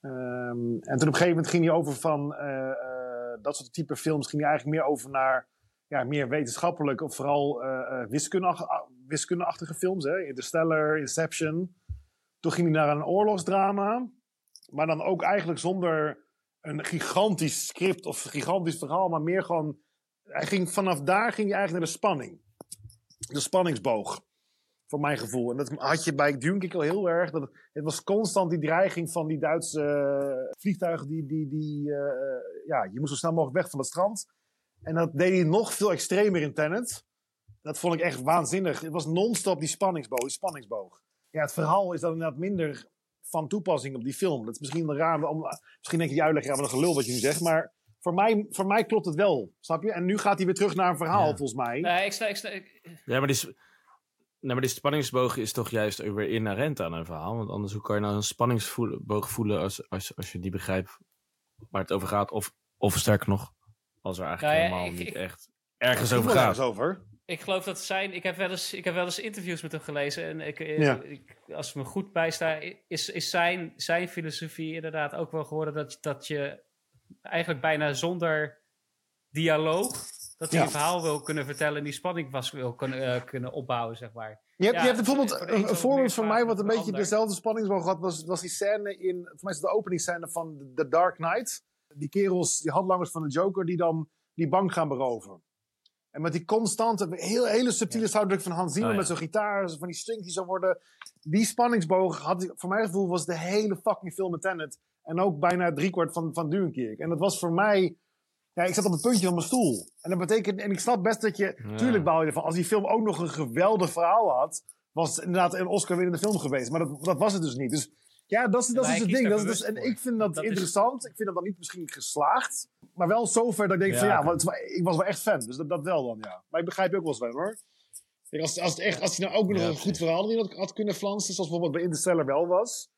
Speaker 4: Ehm, en toen op een gegeven moment ging hij over van eh, eh, dat soort type films. Ging hij eigenlijk meer over naar ja, meer wetenschappelijk of vooral eh eh, wiskundeach- wiskundeachtige films. Hè? Interstellar, Inception. Toen ging hij naar een oorlogsdrama. Maar dan ook eigenlijk zonder een gigantisch script of gigantisch verhaal, maar meer gewoon. Hij ging, vanaf daar ging je eigenlijk naar de spanning. De spanningsboog. Voor mijn gevoel. En dat had je bij Dunkirk al heel erg. Dat het, was constant die dreiging van die Duitse eh, vliegtuigen. Die, die, die, eh, ja, je moest zo snel mogelijk weg van het strand. En dat deed hij nog veel extremer in Tenet. Dat vond ik echt waanzinnig. Het was non-stop die spanningsboog. Die spanningsboog. Ja, het verhaal is dan inderdaad minder van toepassing op die film. Dat is misschien raar. Om, misschien denk je die uitleg, ja, wat een gelul wat je nu zegt. Maar voor mij, voor mij klopt het wel. Snap je? En nu gaat hij weer terug naar een verhaal,
Speaker 3: Ja.
Speaker 4: volgens mij.
Speaker 2: Nee, ik sta, ik sta, ik-
Speaker 3: Ja, maar die, nee, maar die spanningsboog is toch juist ook weer inherent aan een verhaal. Want anders hoe kan je nou een spanningsboog voelen als, als, als je niet begrijpt waar het over gaat. Of, of sterker nog, als er eigenlijk
Speaker 2: Nou ja,
Speaker 3: helemaal
Speaker 2: ik-
Speaker 3: niet
Speaker 2: ik-
Speaker 3: echt ergens over gaat.
Speaker 4: ergens over.
Speaker 2: ik geloof dat zijn. Ik heb, wel eens, ik heb wel eens interviews met hem gelezen. En ik, eh,
Speaker 4: Ja.
Speaker 2: ik, als ik me goed bijsta, is, is zijn, zijn filosofie inderdaad ook wel geworden dat, dat je eigenlijk bijna zonder dialoog. dat hij
Speaker 4: Ja.
Speaker 2: een verhaal wil kunnen vertellen en die spanning was wil kunnen, eh, kunnen opbouwen, zeg maar.
Speaker 4: Je hebt,
Speaker 2: Ja,
Speaker 4: je hebt bijvoorbeeld
Speaker 2: voor
Speaker 4: een, voorbeeld van mij wat een beetje
Speaker 2: ander.
Speaker 4: dezelfde spanningsboog had. Was, was die scène in, voor mij is het de openingsscène van The Dark Knight. Die kerels, die handlangers van de Joker, die dan die bank gaan beroven. En met die constante, heel, hele subtiele soundtrack van Hans Zimmer
Speaker 3: Oh, ja.
Speaker 4: met zo'n gitaar, van die strings die zo worden. Die spanningsboog had, ik- voor mijn gevoel, was de hele fucking film met Tenet. En ook bijna driekwart van, van Dunkirk. En dat was voor mij, ja, ik zat op het puntje van mijn stoel. En dat betekent, en ik snap best dat je,
Speaker 3: Ja.
Speaker 4: tuurlijk baal je ervan, als die film ook nog een geweldig verhaal had, was het inderdaad een Oscar-winnende film geweest. Maar dat, dat was het dus niet. Dus ja, dat is, dat is
Speaker 2: hij
Speaker 4: het ding. Dat is dus, en ik vind dat,
Speaker 2: Dat is-
Speaker 4: interessant. Ik vind dat dan niet misschien geslaagd. Maar wel zover dat ik denk
Speaker 3: Ja,
Speaker 4: van ja, want ik was wel echt fan. Dus dat, dat wel dan, ja. Maar ik begrijp je ook wel Sven hoor. Kijk, als, als, het echt, als hij nou ook nog
Speaker 3: Ja,
Speaker 4: een goed verhaal erin had, had kunnen flansen, zoals bijvoorbeeld bij Interstellar wel was.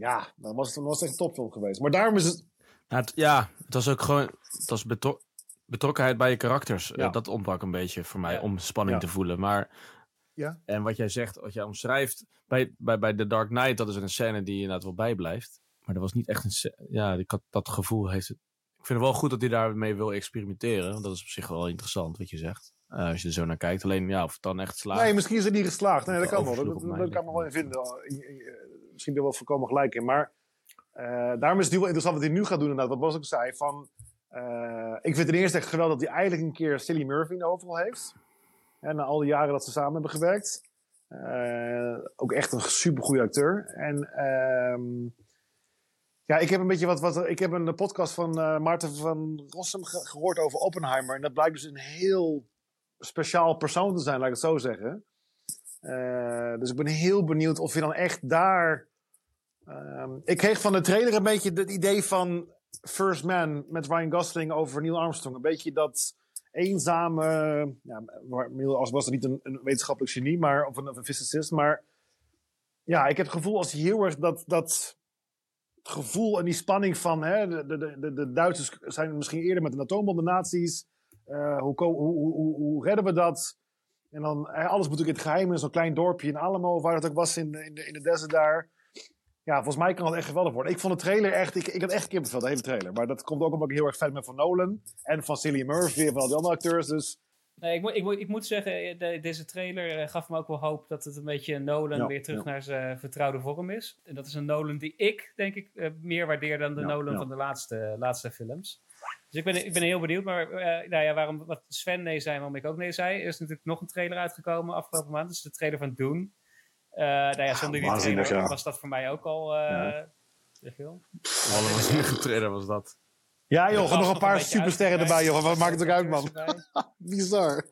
Speaker 4: Ja, dan was het, dan was het echt een topfilm geweest. Maar daarom is het...
Speaker 3: Nou, het- ja, het was ook gewoon het was betro- betrokkenheid bij je karakters.
Speaker 4: Ja.
Speaker 3: Eh, dat ontbrak een beetje voor mij
Speaker 2: Ja.
Speaker 3: om spanning
Speaker 4: Ja.
Speaker 3: te voelen. Maar,
Speaker 4: Ja.
Speaker 3: En wat jij zegt, wat jij omschrijft, bij, bij, bij The Dark Knight, dat is een scène die inderdaad wel bijblijft. Maar dat was niet echt een Ja, ik had, dat gevoel heeft het. Ik vind het wel goed dat hij daarmee wil experimenteren. Want dat is op zich wel interessant wat je zegt. Eh, als je er zo naar kijkt. Alleen ja, of het dan echt slaagt.
Speaker 4: Nee, misschien is het niet geslaagd. Nee, dat kan wel. Dat, dat, kan me wel in vinden. Misschien er wel volkomen gelijk in. Maar eh, daarom is het wel interessant wat hij nu gaat doen. Inderdaad. Wat Bas ook zei. Van, eh, ik vind ten eerste echt geweldig dat hij eigenlijk een keer Cillian Murphy in de hoofdrol heeft. Na al die jaren dat ze samen hebben gewerkt. Eh, ook echt een supergoeie acteur. En ehm, ja, ik heb een beetje wat, wat. Ik heb een podcast van Maarten van Rossum ge- gehoord over Oppenheimer. En dat blijkt dus een heel speciaal persoon te zijn, laat ik het zo zeggen. Dus ik ben heel benieuwd of je dan echt daar. Ehm, ik kreeg van de trailer een beetje het idee van First Man met Ryan Gosling over Neil Armstrong. Een beetje dat eenzame. Neil Armstrong was niet een, wetenschappelijk genie, maar, of, een, of physicist. Maar ja, ik heb het gevoel als hij heel erg dat. dat het gevoel en die spanning van hè, de, de, de, de Duitsers zijn misschien eerder met een atoombom de nazi's. Eh, hoe, hoe, hoe, hoe, redden we dat? En dan, alles moet ook in het geheim in zo'n klein dorpje in Alamo, waar het ook was in, in, de, in de desert daar. Ja, volgens mij kan het echt geweldig worden. Ik vond de trailer echt, ik, ik had echt kippenvel, de hele trailer. Maar dat komt ook omdat ik heel erg fan ben van Nolan. En van Cillian Murphy en van al die andere acteurs. Dus
Speaker 2: Nee, ik, moet, ik, moet, ik moet zeggen, eh, de- deze trailer eh, gaf me ook wel hoop dat het een beetje Nolan
Speaker 4: Ja,
Speaker 2: weer terug
Speaker 4: ja.
Speaker 2: naar zijn vertrouwde vorm is. En dat is een Nolan die ik, denk ik, eh, meer waardeer dan de
Speaker 4: Ja,
Speaker 2: Nolan van de laatste, laatste films. Dus ik ben, ik ben heel benieuwd. Maar eh, nou ja, waarom wat Sven nee zei, waarom ik ook nee zei, er is natuurlijk nog een trailer uitgekomen afgelopen maand. Dat is de trailer van Dune. Eh nou ja, zonder die
Speaker 4: ja.
Speaker 2: was dat voor mij ook al... eh
Speaker 4: Ja.
Speaker 2: de film.
Speaker 3: Alle waanzinnige trailer was dat.
Speaker 4: Ja joh, nog een paar supersterren erbij joh. Wat maakt het ook uit man? Bizar.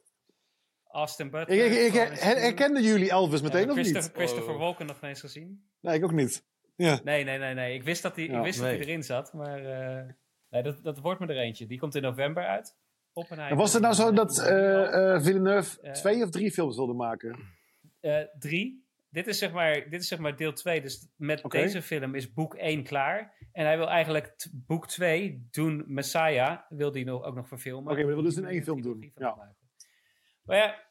Speaker 2: Austin Butler.
Speaker 4: Ik, ik, her- herkenden jullie Elvis
Speaker 2: Ja,
Speaker 4: meteen of
Speaker 2: Christopher,
Speaker 4: niet?
Speaker 2: Christopher
Speaker 3: Oh.
Speaker 2: Walken nog eens gezien?
Speaker 4: Nee, ik ook niet. Ja.
Speaker 2: Nee, nee, nee, nee. Ik wist dat hij,
Speaker 4: Ja,
Speaker 2: ik wist dat
Speaker 3: nee.
Speaker 2: hij erin zat, maar eh, nee, dat, dat wordt me er eentje. Die komt in november uit. Oppenheimer.
Speaker 4: Was het nou zo dat eh, eh, Villeneuve
Speaker 2: Ja.
Speaker 4: twee of drie films wilde maken?
Speaker 2: Eh, drie. Dit is, zeg maar, dit is zeg maar deel 2. Dus met deze film is boek 1 klaar. En hij wil eigenlijk boek 2 doen. Messiah wil die nog, ook nog verfilmen.
Speaker 4: Oké, maar hij wil dus in één film doen. Ja.
Speaker 2: maken. Maar ja,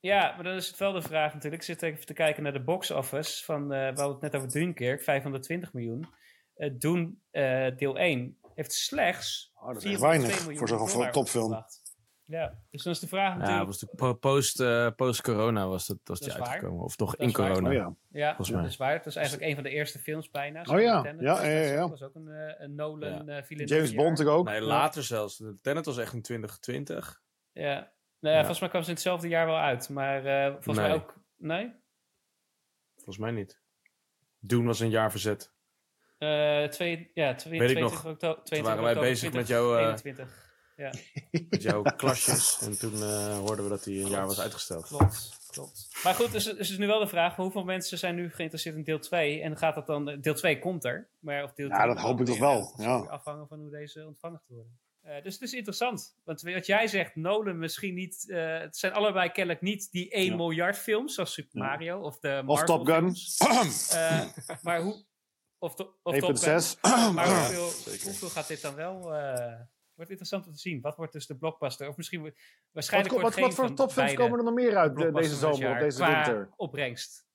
Speaker 2: ja, maar dan is het wel de vraag natuurlijk. Ik zit even te kijken naar de box office. Van, eh we hadden het net over Dunkirk, 520 miljoen. Eh Doen eh, deel 1 heeft slechts
Speaker 4: Oh, dat is echt
Speaker 2: 402
Speaker 4: weinig voor zo'n topfilm.
Speaker 2: Ja, dus dan is de vraag
Speaker 3: Ja,
Speaker 2: natuurlijk...
Speaker 3: was natuurlijk po- post, eh, post-corona was, dat, was
Speaker 2: Dat
Speaker 3: die
Speaker 2: waar.
Speaker 3: uitgekomen. Of toch
Speaker 2: Dat
Speaker 3: in corona.
Speaker 4: Oh ja.
Speaker 2: Ja,
Speaker 3: Volgens mij.
Speaker 2: dat is waar. Het was eigenlijk een van de eerste films bijna.
Speaker 4: Oh ja.
Speaker 2: Tenet
Speaker 4: Ja,
Speaker 2: was,
Speaker 4: ja, ja, ja.
Speaker 2: Dat was ook een, eh, een Nolan eh Villeneuve
Speaker 4: James
Speaker 2: jaar.
Speaker 4: Bond ook.
Speaker 3: Nee, later zelfs. De Tenet was echt in 2020.
Speaker 2: Ja. Nou ja,
Speaker 3: Ja.
Speaker 2: volgens mij kwam ze in hetzelfde jaar wel uit. Maar eh, volgens mij ook... Nee?
Speaker 3: Volgens mij niet. Doen was een jaar verzet.
Speaker 2: Eh twee, ja, twee,
Speaker 3: Weet ik
Speaker 2: 22
Speaker 3: nog.
Speaker 2: oktober, 22
Speaker 3: waren wij
Speaker 2: oktober
Speaker 3: bezig met jou, eh,
Speaker 2: 2021. Ja,
Speaker 3: Met jouw klasjes. En toen eh, hoorden we dat hij een jaar was uitgesteld.
Speaker 2: klopt. klopt. Maar goed, dus, dus is nu wel de vraag: hoeveel mensen zijn nu geïnteresseerd in deel 2? En gaat dat dan. Deel 2 komt er. Maar of deel
Speaker 4: Ja,
Speaker 2: 3
Speaker 4: dat hoop ik toch wel, ja.
Speaker 2: afhangen van hoe deze ontvangen gaat worden. Eh, dus het is interessant. Want wat jij zegt, Nolan misschien niet. eh, het zijn allebei kennelijk niet die 1
Speaker 4: Ja.
Speaker 2: miljard films, zoals Super
Speaker 4: Ja.
Speaker 2: Mario of de Marvel
Speaker 4: Of Top Gun.
Speaker 2: Eh, maar hoe. Of, to, of Top Gun.
Speaker 4: 1.6.
Speaker 2: Maar hoeveel, hoeveel gaat dit dan wel... eh wordt interessant om te zien. Wat wordt dus de blockbuster? Of misschien...
Speaker 4: Wat,
Speaker 2: Waarschijnlijk
Speaker 4: wat,
Speaker 2: wordt
Speaker 4: wat voor topfilms komen er nog meer uit eh, deze zomer of
Speaker 2: jaar
Speaker 4: deze
Speaker 2: qua
Speaker 4: winter?
Speaker 2: opbrengst.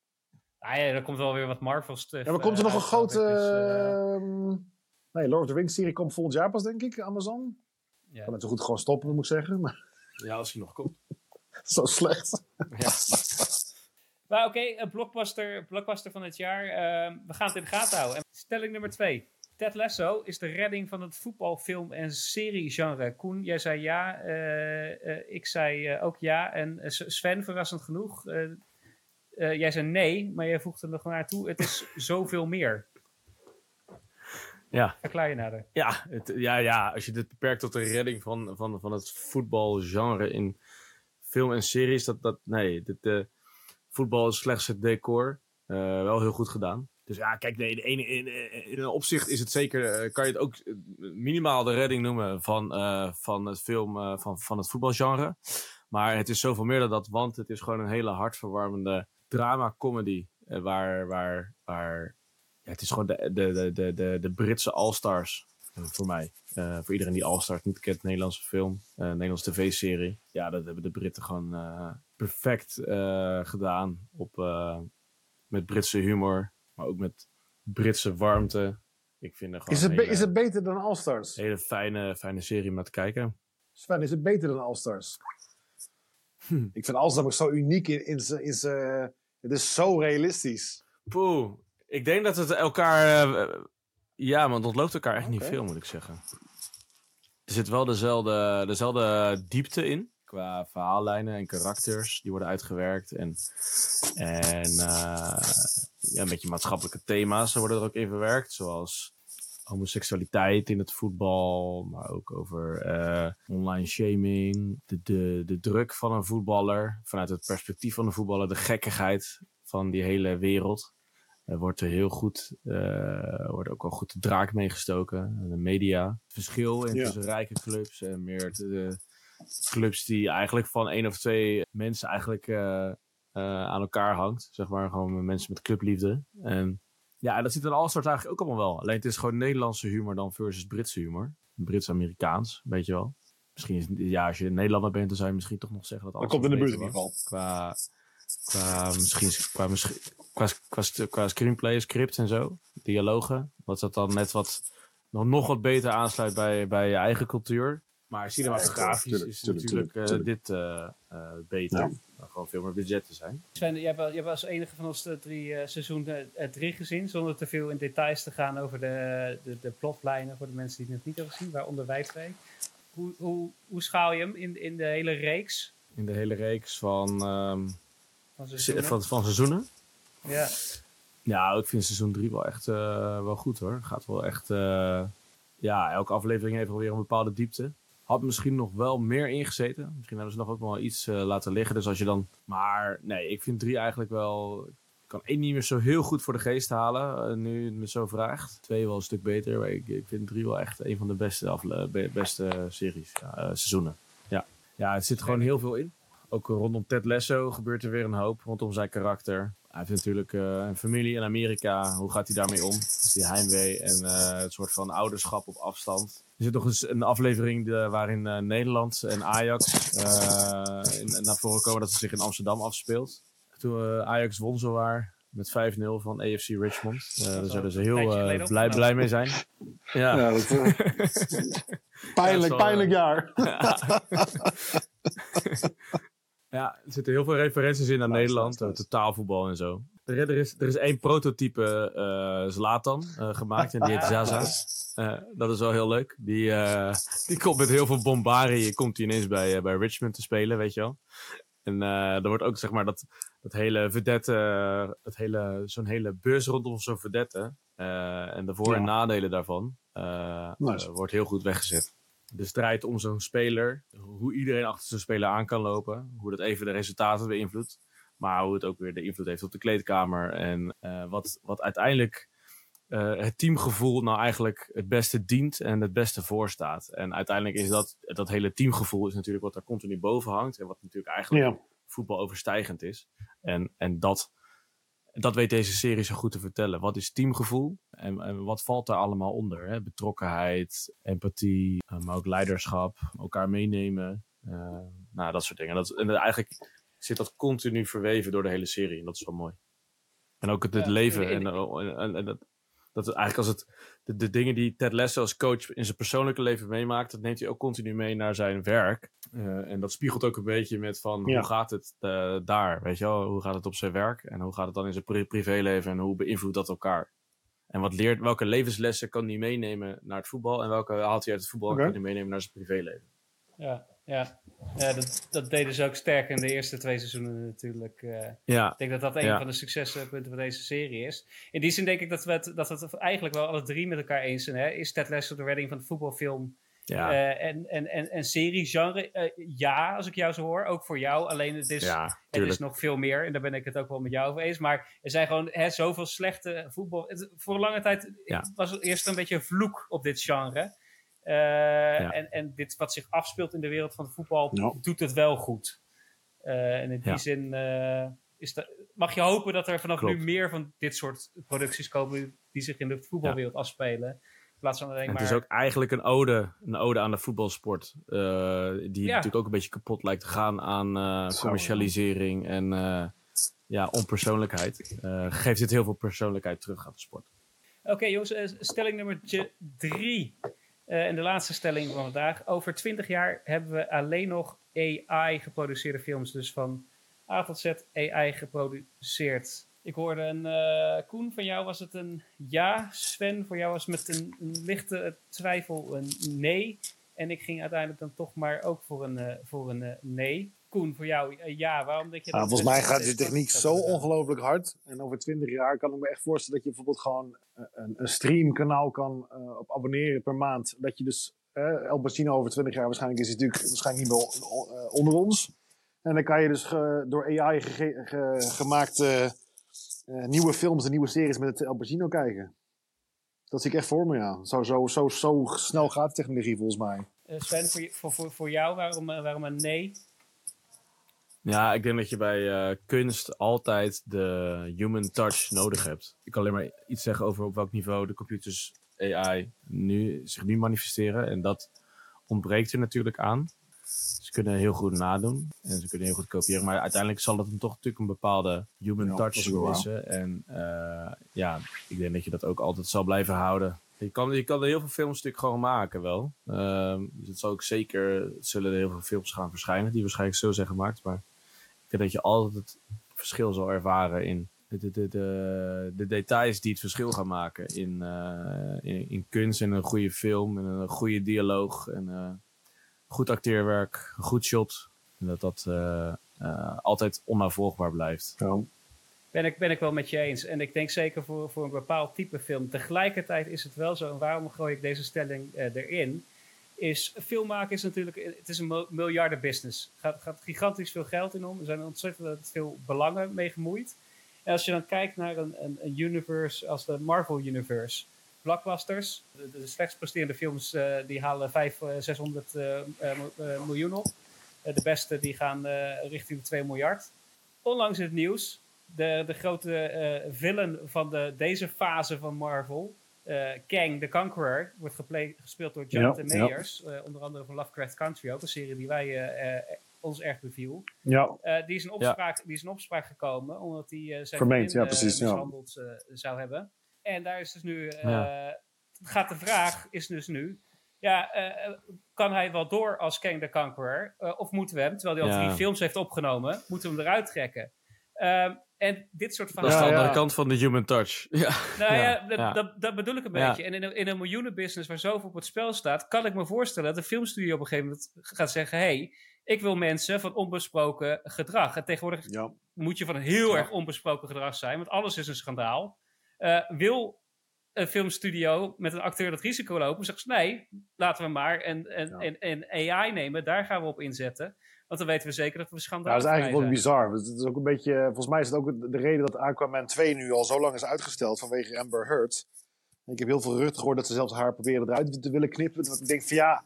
Speaker 2: Ah ja, er komt wel weer wat Marvel stuff.
Speaker 4: Ja, maar komt er
Speaker 2: eh,
Speaker 4: nog een
Speaker 2: uit,
Speaker 4: grote...
Speaker 2: Dus, eh,
Speaker 4: ehm, nee, Lord of the Rings serie komt volgend jaar pas, denk ik, Amazon.
Speaker 2: ja.
Speaker 4: Kan het zo goed gewoon stoppen, moet ik zeggen. Maar
Speaker 3: Ja, als hij nog komt.
Speaker 4: zo slecht.
Speaker 3: Ja.
Speaker 2: Maar oké, een blockbuster, blockbuster van het jaar. Ehm, we gaan het in de gaten houden. En stelling nummer twee. Ted Lasso is de redding van het voetbalfilm- en seriegenre. Koen, jij zei ja. eh, eh, ik zei eh, ook ja. En Sven, verrassend genoeg. jij zei nee, maar jij voegde er nog naar toe. Het is zoveel meer.
Speaker 3: Ja.
Speaker 2: Verklaar je nader.
Speaker 3: Ja, het, ja, ja, als je dit beperkt tot de redding van, van, van het voetbalgenre in film en series, dat, dat nee, dit, voetbal is slechts het decor. Wel heel goed gedaan. Dus ja, kijk, nee, de ene, in, in een opzicht is het zeker, eh, kan je het ook eh, minimaal de redding noemen van, eh, van het film, eh, van, van het voetbalgenre. Maar het is zoveel meer dan dat, want het is gewoon een hele hartverwarmende drama-comedy. eh, waar, waar, waar ja, het is gewoon de, de, de, de, de, Britse All-Stars eh, voor mij. Eh, voor iedereen die All-Stars niet kent, Nederlandse film, eh Nederlandse tv-serie. Ja, dat hebben de Britten gewoon eh, perfect eh, gedaan. Op, eh, met Britse humor, maar ook met Britse warmte. Ik vind het gewoon
Speaker 4: Is het,
Speaker 3: hele,
Speaker 4: is het beter dan All-Stars?
Speaker 3: hele fijne, fijne serie om naar te kijken.
Speaker 4: Sven, is het beter dan All-Stars?
Speaker 3: Hm.
Speaker 4: Ik vind All-Stars ook zo uniek in, in. In zijn- het is zo realistisch.
Speaker 3: Poeh, ik denk dat het elkaar... eh, ja, maar het ontloopt elkaar echt niet veel, moet ik zeggen. Er zit wel dezelfde, dezelfde diepte in. Qua verhaallijnen en karakters. Die worden uitgewerkt. En, en eh, ja, een beetje maatschappelijke thema's worden er ook in verwerkt. Zoals homoseksualiteit in het voetbal. Maar ook over eh, online shaming. De, de, de druk van een voetballer. Vanuit het perspectief van een voetballer. De gekkigheid van die hele wereld. Er wordt er heel goed, eh wordt ook wel goed de draak meegestoken. De media. Het verschil in
Speaker 4: Ja.
Speaker 3: tussen rijke clubs en meer de, de clubs die eigenlijk van één of twee mensen eigenlijk eh, eh, aan elkaar hangt. Zeg maar gewoon mensen met clubliefde. En ja, dat zit in All-Stars eigenlijk ook allemaal wel. Alleen het is gewoon Nederlandse humor dan versus Britse humor. Brits-Amerikaans, weet je wel. Misschien is, ja, als je Nederlander bent, dan zou je misschien toch nog zeggen dat
Speaker 4: Dat komt in de buurt in ieder geval.
Speaker 3: Qua, qua, misschien, qua, misschien, qua, qua, qua screenplay, script en zo, dialogen. Wat dat dan net wat, nog, nog wat beter aansluit bij, bij je eigen cultuur. Maar cinematografisch is
Speaker 4: tuurlijk,
Speaker 3: natuurlijk eh,
Speaker 4: tuurlijk.
Speaker 3: dit eh, eh, beter.
Speaker 4: Ja.
Speaker 3: Gewoon veel meer budget te zijn.
Speaker 2: Sven, jij hebt, wel- jij hebt als enige van ons de drie eh, seizoen eh, eh, drie gezien, zonder te veel in details te gaan over de, de, de plotlijnen voor de mensen die het nog niet hebben gezien, waaronder wij twee. Hoe, hoe, hoe schaal je hem in, in de hele reeks
Speaker 3: In de hele reeks van, ehm,
Speaker 2: van
Speaker 3: se-
Speaker 2: seizoenen?
Speaker 3: van, van seizoenen.
Speaker 2: Ja.
Speaker 3: Ja, ik vind seizoen 3 wel echt eh, wel goed hoor. Gaat wel echt. eh, ja, elke aflevering heeft wel weer een bepaalde diepte. Had misschien nog wel meer ingezeten. Misschien hebben ze nog ook wel iets eh, laten liggen. Dus als je dan. Maar nee, ik vind 3 eigenlijk wel. Ik kan één niet meer zo heel goed voor de geest halen. eh, nu het me zo vraagt. Twee wel een stuk beter. Maar ik, ik vind 3 wel echt een van de beste, afle- be- beste series. Ja, eh, seizoenen. Ja. ja, het zit gewoon heel veel in. Ook rondom Ted Lasso gebeurt er weer een hoop. Rondom zijn karakter. Hij heeft natuurlijk eh, een familie in Amerika. Hoe gaat hij daarmee om? Dus die heimwee en eh, het soort van ouderschap op afstand. Er zit nog eens een aflevering de- waarin eh, Nederland en Ajax eh, in- naar voren komen dat het zich in Amsterdam afspeelt. Toen eh, Ajax won zowaar met 5-0 van AFC Richmond. Eh, daar zouden ze heel blij, blij mee zijn. Ja,
Speaker 4: Ja, dat, pijnlijk,
Speaker 3: Ja, zo,
Speaker 4: pijnlijk jaar.
Speaker 3: Ja, er zitten heel veel referenties in naar
Speaker 4: Nice,
Speaker 3: Nederland,
Speaker 4: nice,
Speaker 3: eh,
Speaker 4: nice.
Speaker 3: totaalvoetbal en zo. Er, er, is, er is één prototype eh Zlatan eh, gemaakt en die heet Zaza. Dat is wel heel leuk. Die, die komt met heel veel bombarie, komt hij ineens bij, bij Richmond te spelen, weet je wel. En er wordt ook zeg maar dat, dat hele vedette, het hele, zo'n hele bus rondom zo'n vedette en de voor- en
Speaker 4: Ja.
Speaker 3: nadelen daarvan
Speaker 4: Nice.
Speaker 3: wordt heel goed weggezet. De strijd om zo'n speler, hoe iedereen achter zo'n speler aan kan lopen, hoe dat even de resultaten beïnvloedt, maar hoe het ook weer de invloed heeft op de kleedkamer en eh, wat, wat uiteindelijk eh, het teamgevoel nou eigenlijk het beste dient en het beste voorstaat. En uiteindelijk is dat, dat hele teamgevoel is natuurlijk wat daar continu boven hangt en wat natuurlijk eigenlijk
Speaker 4: Ja.
Speaker 3: voetbal overstijgend is. En, en dat, dat weet deze serie zo goed te vertellen. Wat is teamgevoel en, en wat valt daar allemaal onder? Hè? Betrokkenheid, empathie, eh, maar ook leiderschap, elkaar meenemen. eh, nou, dat soort dingen. Dat, en eigenlijk zit dat continu verweven door de hele serie en dat is wel mooi. En ook het, het
Speaker 2: Ja,
Speaker 3: leven. en, en, en dat, dat het eigenlijk als het, de, de dingen die Ted Lasso als coach in zijn persoonlijke leven meemaakt, dat neemt hij ook continu mee naar zijn werk. Eh, en dat spiegelt ook een beetje met van
Speaker 4: Ja.
Speaker 3: hoe gaat het eh, daar, weet je wel? Hoe gaat het op zijn werk en hoe gaat het dan in zijn pri- privéleven en hoe beïnvloedt dat elkaar? En wat leert, welke levenslessen kan hij meenemen naar het voetbal en welke haalt hij uit het voetbal en kan hij meenemen naar zijn privéleven?
Speaker 2: Ja, ja. ja dat, dat deden ze ook sterk in de eerste twee seizoenen natuurlijk. eh.
Speaker 3: Ja,
Speaker 2: ik denk dat dat een
Speaker 3: Ja.
Speaker 2: van de succespunten van deze serie is. In die zin denk ik dat we het, dat we het eigenlijk wel alle drie met elkaar eens zijn. Hè? Is Ted Lasso de redding van de voetbalfilm
Speaker 3: ja,
Speaker 2: eh, en, en, en, en serie-genre? Eh, ja, als ik jou zo hoor. Ook voor jou. Alleen het is,
Speaker 3: ja,
Speaker 2: het is nog veel meer. En daar ben ik het ook wel met jou over eens. Maar er zijn gewoon hè, zoveel slechte voetbal... Het, voor een lange tijd
Speaker 3: Ja.
Speaker 2: was het eerst een beetje een vloek op dit genre. Eh, en, en dit wat zich afspeelt in de wereld van het voetbal doet het wel goed. Eh, en in die
Speaker 3: Ja.
Speaker 2: zin eh, is dat, mag je hopen dat er vanaf
Speaker 3: Klopt.
Speaker 2: nu meer van dit soort producties komen die zich in de voetbalwereld afspelen. In plaats van alleen
Speaker 3: En
Speaker 2: maar...
Speaker 3: het is ook eigenlijk een ode, een ode aan de voetbalsport. die natuurlijk ook een beetje kapot lijkt te gaan aan commercialisering en ja, onpersoonlijkheid. Geeft dit heel veel persoonlijkheid terug aan de sport.
Speaker 2: Oké jongens, stelling nummer drie. Eh, en de laatste stelling van vandaag. Over 20 jaar hebben we alleen nog AI geproduceerde films. Dus van A tot Z AI geproduceerd. Ik hoorde een eh, Koen, van jou was het een ja. Sven, voor jou was het met een, lichte twijfel een nee. En ik ging uiteindelijk dan toch maar ook voor een, eh, voor een nee. Koen, voor jou eh, ja. Waarom denk je
Speaker 4: Nou,
Speaker 2: dat
Speaker 4: volgens mij gaat de techniek zo ongelooflijk hard. En over twintig jaar kan ik me echt voorstellen dat je bijvoorbeeld gewoon eh, een, een streamkanaal kan eh, op abonneren per maand. Dat je dus, eh El Pacino over twintig jaar waarschijnlijk is natuurlijk waarschijnlijk niet meer on- eh, onder ons. En dan kan je dus door AI ge- gemaakte eh, nieuwe films en nieuwe series met het El Pacino kijken. Dat zie ik echt voor me, ja. Zo, zo, zo, zo snel gaat de technologie volgens mij.
Speaker 2: Eh, Sven, voor, voor, voor, jou, waarom, eh, waarom een nee?
Speaker 3: Ja, ik denk dat je bij eh, kunst altijd de human touch nodig hebt. Ik kan alleen maar iets zeggen over op welk niveau de computers AI nu, zich nu manifesteren. En dat ontbreekt er natuurlijk aan. Ze kunnen heel goed nadoen en ze kunnen heel goed kopiëren. Maar uiteindelijk zal het hem toch natuurlijk een bepaalde human
Speaker 4: Ja, dat
Speaker 3: touch missen. En eh, ja, ik denk dat je dat ook altijd zal blijven houden. Je kan, je kan er heel veel films natuurlijk gewoon maken wel. Ehm, dus het zal ook zeker, zullen er heel veel films gaan verschijnen die waarschijnlijk zo zijn gemaakt. Maar denk dat je altijd het verschil zal ervaren in de, de, de, de, de details die het verschil gaan maken. In, eh, in, in kunst en een goede film en een goede dialoog en eh, goed acteerwerk, een goed shot. En dat dat eh, eh, altijd onnavolgbaar blijft.
Speaker 4: Ja.
Speaker 2: Ben ik, ben ik wel met je eens. En ik denk zeker voor, voor een bepaald type film. Tegelijkertijd is het wel zo, en waarom gooi ik deze stelling eh, erin? Is film maken is natuurlijk, het is een mil- miljardenbusiness. Er gaat, gaat gigantisch veel geld in om. Er zijn ontzettend veel belangen mee gemoeid. En als je dan kijkt naar een, een, een universe als de Marvel Universe. Blockbusters, de, de slechts presterende films, eh, die halen 500, 600 eh, eh, miljoen op. De beste die gaan richting de 2 miljard. Onlangs in het nieuws, de, de grote villain van de, deze fase van Marvel, eh, Kang the Conqueror, wordt gespeeld door Jonathan
Speaker 4: Ja, ja.
Speaker 2: Mayers. eh, onder andere van Lovecraft Country ook, een serie die wij, eh, ons erg beviel.
Speaker 4: Ja.
Speaker 2: Eh, die, is in opspraak, die is in opspraak gekomen omdat hij eh, zijn
Speaker 4: Vermeend,
Speaker 2: vriendin,
Speaker 4: ja, precies,
Speaker 2: mishandeld zou hebben. En daar is dus nu, eh,
Speaker 3: Ja.
Speaker 2: gaat de vraag is dus nu, ja, eh, kan hij wel door als Kang the Conqueror? Eh, of moeten we hem, terwijl hij al
Speaker 3: Ja.
Speaker 2: drie films heeft opgenomen, moeten we hem eruit trekken? En dit soort
Speaker 3: Dat is
Speaker 2: verhalen...
Speaker 3: de andere
Speaker 4: ja.
Speaker 3: kant van de human touch. Ja.
Speaker 2: Nou ja,
Speaker 3: Ja,
Speaker 2: dat. Dat, dat bedoel ik een
Speaker 3: Ja.
Speaker 2: beetje. En in een, in een miljoenenbusiness waar zoveel op het spel staat, kan ik me voorstellen dat de filmstudio op een gegeven moment gaat zeggen: hé, hey, ik wil mensen van onbesproken gedrag. En tegenwoordig
Speaker 4: Ja.
Speaker 2: moet je van een heel
Speaker 4: Ja.
Speaker 2: erg onbesproken gedrag zijn, want alles is een schandaal. Eh, wil een filmstudio met een acteur dat risico lopen? Zeggen ze nee, laten we maar en, en,
Speaker 4: Ja.
Speaker 2: en, en AI nemen, daar gaan we op inzetten. Want dan weten we zeker dat we
Speaker 4: Ja,
Speaker 2: schandaal
Speaker 4: dat is eigenlijk wel bizar. Het is ook een beetje, volgens mij is het ook de reden dat Aquaman 2 nu al zo lang is uitgesteld vanwege Amber Heard. En ik heb heel veel geruchten gehoord dat ze zelfs haar proberen eruit te willen knippen. Want ik denk van ja,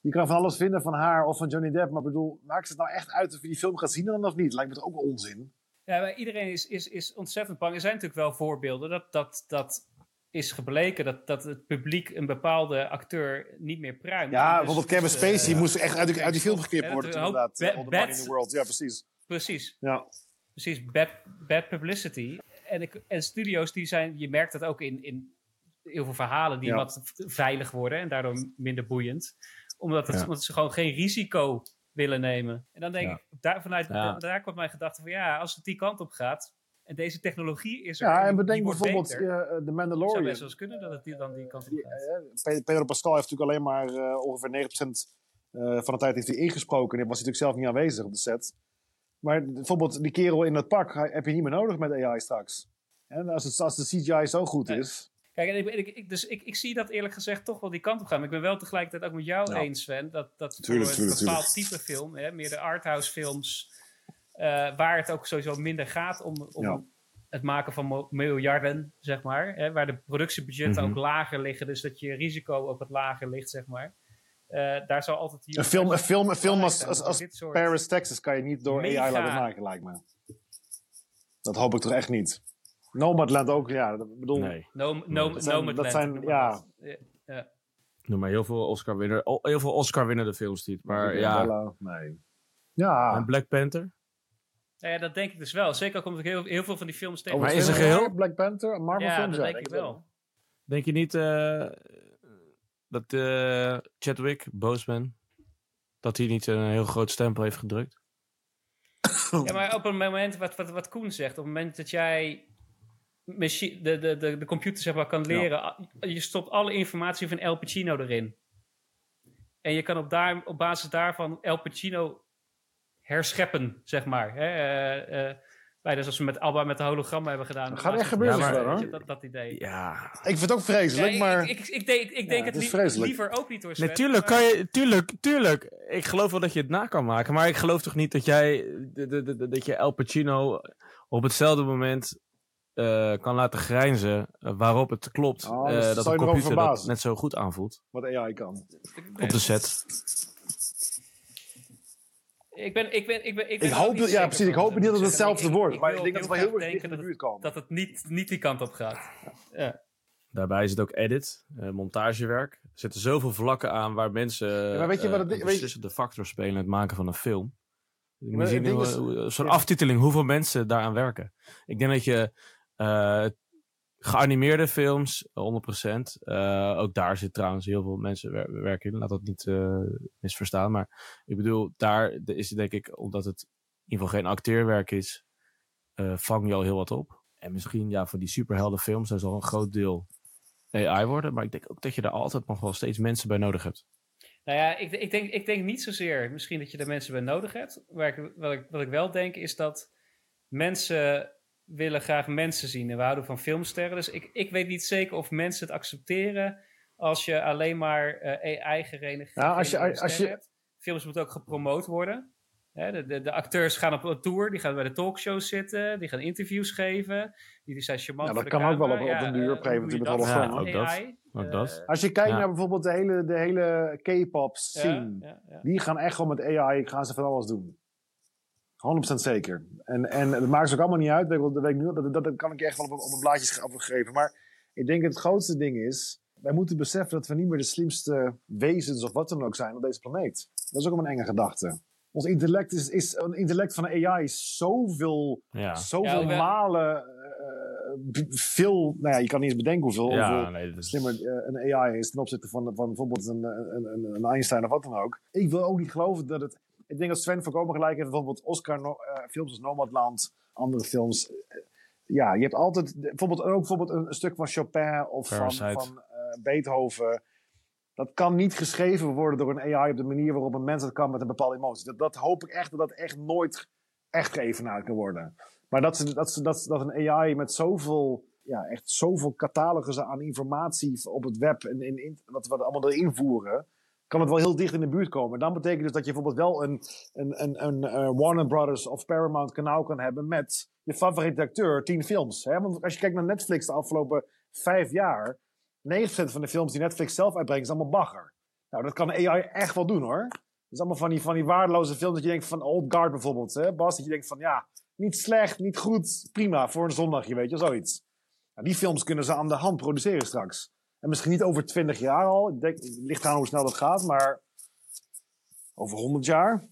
Speaker 4: je kan van alles vinden van haar of van Johnny Depp. Maar ik bedoel, maakt het nou echt uit of je die film gaat zien dan of niet? Lijkt me toch ook wel onzin.
Speaker 2: Ja, maar iedereen is, is, is ontzettend bang. Er zijn natuurlijk wel voorbeelden dat, dat, dat is gebleken dat, dat het publiek een bepaalde acteur niet meer pruimt.
Speaker 4: Ja,
Speaker 2: Dus-
Speaker 4: bijvoorbeeld Kevin
Speaker 2: dus, eh,
Speaker 4: Spacey moest echt uit, die- uit die film geknipt worden. inderdaad,
Speaker 2: Bad-
Speaker 4: All the Money in
Speaker 2: Bad-
Speaker 4: the World. Ja, precies.
Speaker 2: Precies,
Speaker 4: Ja.
Speaker 2: precies. Bad, bad publicity. En, ik, en studio's die zijn, je merkt dat ook in, in heel veel verhalen die
Speaker 4: Ja.
Speaker 2: wat veilig worden en daardoor minder boeiend. Omdat, het,
Speaker 3: Ja.
Speaker 2: omdat ze gewoon geen risico willen nemen. En dan denk
Speaker 3: Ja.
Speaker 2: ik, daar, vanuit
Speaker 3: Ja.
Speaker 2: daar komt mijn gedachte van ja, als het die kant op gaat en deze technologie is er.
Speaker 4: Ja,
Speaker 2: die-
Speaker 4: en bedenk
Speaker 2: wordt
Speaker 4: bijvoorbeeld
Speaker 2: beter,
Speaker 4: eh, The
Speaker 2: Het zou
Speaker 4: Mandalorian.
Speaker 2: best wel eens kunnen dat het die, dan die kant op gaat.
Speaker 4: eh, Pe- Pedro Pascal heeft natuurlijk alleen maar eh, ongeveer 9% eh, van de tijd heeft hij ingesproken. En was hij natuurlijk zelf niet aanwezig op de set. Maar bijvoorbeeld die kerel in dat pak heb je niet meer nodig met AI straks. En als, het, als de CGI zo goed
Speaker 2: Nee.
Speaker 4: is.
Speaker 2: Kijk, en ik, dus ik, ik zie dat eerlijk gezegd toch wel die kant op gaan. Maar ik ben wel tegelijkertijd ook met jou
Speaker 4: Ja.
Speaker 2: eens, Sven. Dat, dat
Speaker 4: Tuurlijk,
Speaker 2: voor een
Speaker 4: tuurlijk,
Speaker 2: bepaald type film, hè, meer de arthouse films, eh, waar het ook sowieso minder gaat om, om
Speaker 4: Ja.
Speaker 2: het maken van miljarden, zeg maar. Hè, waar de productiebudgetten
Speaker 3: Mhm.
Speaker 2: ook lager liggen, dus dat je risico op het lager ligt, zeg maar. Eh, daar zal altijd
Speaker 4: Een film, een film, een film als, als, als Paris, Texas kan je niet door
Speaker 2: Mega.
Speaker 4: AI laten maken, lijkt me. Dat hoop ik toch echt niet. Nomadland ook, ja. dat- Ik bedoel,
Speaker 3: Nee.
Speaker 2: No, no,
Speaker 4: Dat zijn-
Speaker 2: Nomadland,
Speaker 4: dat zijn- ja.
Speaker 2: Ja.
Speaker 3: Noem maar heel veel Oscar-winner, oh, heel veel Oscar-winnende films niet. Maar ja,
Speaker 4: nee. Ja.
Speaker 3: en Black Panther.
Speaker 2: Nou ja, dat denk ik dus wel. Zeker komt ik heel, heel veel van die films tegen.
Speaker 3: Maar
Speaker 4: Over
Speaker 3: is er
Speaker 4: 20 jaar
Speaker 3: geheel?
Speaker 4: Black Panther, een Marvel
Speaker 2: ja,
Speaker 4: film?
Speaker 2: dat denk ik wel.
Speaker 3: Denk je niet eh, dat eh, Chadwick, Boseman, dat hij niet een heel groot stempel heeft gedrukt?
Speaker 2: Ja, maar op een moment, wat, wat, wat Koen zegt, op het moment dat jij de, de, de, de computer zeg maar, kan leren, je stopt alle informatie van El Pacino erin. En je kan op, daar, op basis daarvan El Pacino herscheppen, zeg maar. Hè? eh, eh, bijna zoals we met Alba met de hologrammen hebben gedaan.
Speaker 4: Dat gaat echt gebeuren,
Speaker 3: Ja, maar-
Speaker 2: je, dat, dat idee.
Speaker 3: Ja,
Speaker 4: Ik vind het ook vreselijk,
Speaker 2: Ja,
Speaker 4: maar...
Speaker 2: ik, ik, ik denk, ik denk
Speaker 4: het
Speaker 2: li- liever ook niet hoor, Sven,
Speaker 3: natuurlijk kan je, tuurlijk, tuurlijk. Ik geloof wel dat je het na kan maken, maar ik geloof toch niet dat jij, dat je El Pacino op hetzelfde moment eh, kan laten grijnzen waarop het klopt
Speaker 4: Oh,
Speaker 3: eh,
Speaker 4: dus
Speaker 3: dat
Speaker 4: zou
Speaker 3: de
Speaker 4: je erover
Speaker 3: computer dat net zo goed aanvoelt
Speaker 4: Wat AI kan.
Speaker 3: op de set.
Speaker 2: Ik ben, ik ben, ik ben, ik ben
Speaker 4: Ik hoop, ja, precies. Ik hoop niet dat het hetzelfde wordt.
Speaker 2: ik
Speaker 4: Maar ik denk dat het wel
Speaker 2: heel
Speaker 4: erg dicht in
Speaker 2: denken
Speaker 4: de buurt komen.
Speaker 2: dat het niet, niet die kant op gaat. Ja.
Speaker 3: Daarbij is het ook edit, eh, montagewerk. Er zitten zoveel vlakken aan waar mensen
Speaker 4: maar weet je wat het
Speaker 3: eh,
Speaker 4: ding-
Speaker 3: een
Speaker 4: weet je-
Speaker 3: beslissende factor spelen in het maken van een film.
Speaker 4: Het
Speaker 3: zo'n
Speaker 4: ja.
Speaker 3: aftiteling, hoeveel mensen daaraan werken. Ik denk dat je eh, geanimeerde films, 100%. Eh, ook daar zit trouwens heel veel mensen wer werken in. Laat dat niet uh, misverstaan. Maar ik bedoel, daar is denk ik, omdat het in ieder geval geen acteerwerk is, vang je al heel wat op. En misschien ja, voor die superheldenfilms, daar zal een groot deel AI worden. Maar ik denk ook dat je daar altijd nog wel steeds mensen bij nodig hebt.
Speaker 2: Nou ja, ik, ik, denk, ik denk niet zozeer misschien dat je er mensen bij nodig hebt. Ik, wat ik wel denk is dat mensen willen graag mensen zien. En we houden van filmsterren. Dus ik, ik weet niet zeker of mensen het accepteren als je alleen maar uh, AI-gerenegeerde
Speaker 4: ja, als je, als je...
Speaker 2: hebt. Films moeten ook gepromoot worden. de, de, de, acteurs gaan op een tour, die gaan bij de talkshows zitten, die gaan interviews geven. Die, zijn charmant.
Speaker 4: Ja, dat
Speaker 2: kan
Speaker 4: ook wel op,
Speaker 2: op
Speaker 4: een duur op een gegeven moment
Speaker 3: ja, ook dat. Ook dat.
Speaker 2: Uh,
Speaker 4: Als je kijkt naar bijvoorbeeld de hele, de hele K-pop scene, die gaan echt gewoon met AI, gaan ze van alles doen. 100% zeker. En, en dat maakt ze ook allemaal niet uit. Dat, weet ik nu, dat, dat, kan ik je echt wel op, op een blaadje geven. Maar ik denk het grootste ding is... Wij moeten beseffen dat we niet meer de slimste wezens of wat dan ook zijn op deze planeet. Dat is ook een enge gedachte. Ons intellect is, is een intellect van de AI is zoveel,
Speaker 3: ja.
Speaker 4: zoveel ja, malen uh, veel. Nou ja, je kan niet eens bedenken hoeveel,
Speaker 3: ja,
Speaker 4: hoeveel
Speaker 3: nee, is...
Speaker 4: slimmer uh, een AI is ten opzichte van, van bijvoorbeeld een, een, een, Einstein of wat dan ook. Ik wil ook niet geloven dat het ik denk dat Sven voorkomen gelijk heeft. Bijvoorbeeld Oscar-films als Nomadland, andere films. Ja, je hebt altijd bijvoorbeeld ook bijvoorbeeld een, stuk van Chopin of Parasite. van, van uh, Beethoven. Dat kan niet geschreven worden door een AI op de manier waarop een mens dat kan met een bepaalde emotie. Dat, dat hoop ik echt dat dat echt nooit echt geëvenaard kan worden. Maar dat, ze, dat, ze, dat, dat een AI met zoveel, ja, echt zoveel catalogussen aan informatie op het web en in, in, wat we allemaal erin voeren kan het wel heel dicht in de buurt komen. Dan betekent dus dat je bijvoorbeeld wel een, een, een, een uh, Warner Brothers of Paramount kanaal kan hebben met je favoriete acteur, tien films. Hè? Want als je kijkt naar Netflix de afgelopen vijf jaar, 90% van de films die Netflix zelf uitbrengt is allemaal bagger. Nou, dat kan AI echt wel doen hoor. Dat is allemaal van die, van die waardeloze films dat je denkt van Old Guard bijvoorbeeld. Hè? Bas, dat je denkt van ja, niet slecht, niet goed, prima voor een zondagje, weet je, zoiets. Nou, die films kunnen ze aan de hand produceren straks. En misschien niet over 20 jaar al. Ik denk, het ligt aan hoe snel dat gaat, maar over 100 jaar.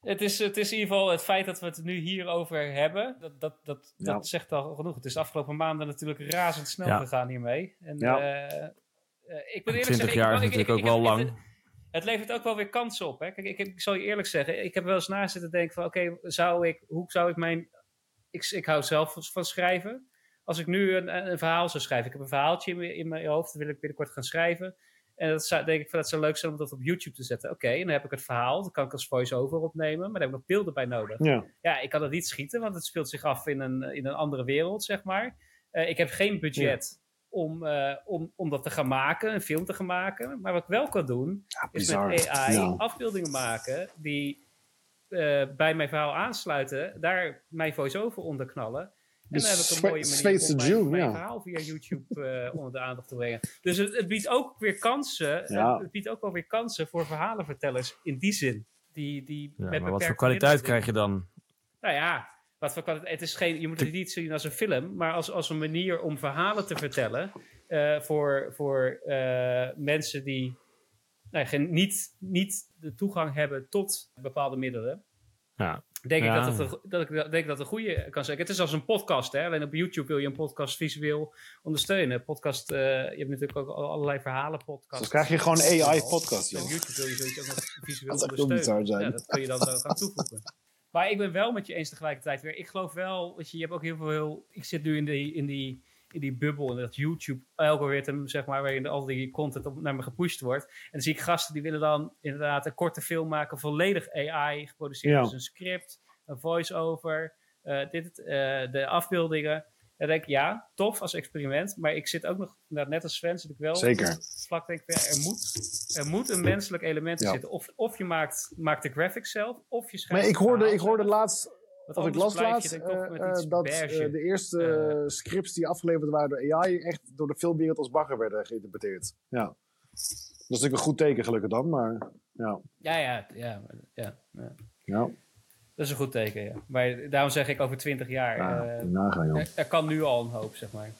Speaker 2: Het is, het is in ieder geval het feit dat we het nu hierover hebben. Dat, dat, dat, ja. dat zegt al genoeg. Het is de afgelopen maanden natuurlijk razendsnel ja. gegaan hiermee. En,
Speaker 4: ja.
Speaker 2: uh, uh, ik ben
Speaker 3: 20
Speaker 2: zeggen,
Speaker 3: jaar
Speaker 2: ik,
Speaker 3: is
Speaker 2: ik,
Speaker 3: natuurlijk
Speaker 2: ik,
Speaker 3: ook wel lang.
Speaker 2: Het, het, levert ook wel weer kansen op. Hè? Kijk, ik, ik, zal je eerlijk zeggen. Ik heb wel eens na zitten denken van... Oké, okay, zou ik, hoe zou ik mijn... Ik, ik hou zelf van schrijven als ik nu een, een, verhaal zou schrijven. Ik heb een verhaaltje in mijn, in mijn hoofd, dat wil ik binnenkort gaan schrijven. En dat zou, denk ik dat zou leuk zijn om dat op YouTube te zetten. Oké, okay, dan heb ik het verhaal, dat kan ik als voice-over opnemen, maar daar heb ik nog beelden bij nodig.
Speaker 4: Ja.
Speaker 2: ja, ik kan het niet schieten, want het speelt zich af in een, in een andere wereld, zeg maar. Uh, ik heb geen budget ja. om, uh, om, om dat te gaan maken, een film te gaan maken. Maar wat ik wel kan doen,
Speaker 4: ja,
Speaker 2: is met AI afbeeldingen maken die uh, bij mijn verhaal aansluiten, daar mijn voice-over onder knallen. En dan heb ik een mooie manier om mijn,
Speaker 4: June,
Speaker 2: mijn
Speaker 4: ja.
Speaker 2: verhaal via YouTube uh, onder de aandacht te brengen. Dus het, het biedt ook weer kansen.
Speaker 4: Ja.
Speaker 2: Het biedt ook wel weer kansen voor verhalenvertellers in die zin. Die, die
Speaker 3: Ja,
Speaker 2: met
Speaker 3: maar wat voor kwaliteit krijg je dan?
Speaker 2: Nou ja, wat voor kwaliteit. Het is geen, je moet het niet zien als een film, maar als, als een manier om verhalen te vertellen. eh, voor voor eh, mensen die nou, geen, niet, niet de toegang hebben tot bepaalde middelen.
Speaker 3: Ja.
Speaker 2: Denk
Speaker 3: Ja.
Speaker 2: ik dat het, een- dat ik denk dat een goede kan zijn. Het is als een podcast, hè? Alleen op YouTube wil je een podcast visueel ondersteunen. Podcast, eh, je hebt natuurlijk ook al- allerlei verhalen podcasts.
Speaker 4: Dus krijg je gewoon AI-podcast,
Speaker 2: Op. YouTube wil je zoiets ook nog visueel
Speaker 4: Dat
Speaker 2: ondersteunen.
Speaker 4: zijn.
Speaker 2: Ja, dat kun je dan eh, gaan toevoegen. Maar ik ben wel met je eens tegelijkertijd weer. Ik geloof wel, je, je hebt ook heel veel... Heel, ik zit nu in die, in die, in die bubbel, in dat YouTube-algoritme, zeg maar, waarin al die content op, naar me gepusht wordt. En dan zie ik gasten die willen dan inderdaad een korte film maken, volledig AI geproduceerd.
Speaker 4: Ja.
Speaker 2: Dus een script, een voice-over, eh, dit, eh, de afbeeldingen. En dan denk ik, ja, tof als experiment. Maar ik zit ook nog, net als Sven, zit ik wel
Speaker 4: Zeker.
Speaker 2: vlak denk ik, ja, er, moet, er moet een menselijk element in
Speaker 4: Ja.
Speaker 2: zitten. Of, of je maakt, maakt de graphics zelf, of je schrijft
Speaker 4: Maar ik hoorde, ik hoorde laatst, of ik las laatst,
Speaker 2: toch
Speaker 4: eh, eh, dat eh, de eerste scripts die afgeleverd waren door AI echt door de filmwereld als bagger werden geïnterpreteerd. Ja. Dat is natuurlijk een goed teken gelukkig dan, maar ja.
Speaker 2: Ja, ja, ja, ja, ja.
Speaker 4: Ja,
Speaker 2: Dat is een goed teken, ja. Maar daarom zeg ik over twintig jaar.
Speaker 4: ja moet nagaan
Speaker 2: er, er kan nu al een hoop, zeg maar.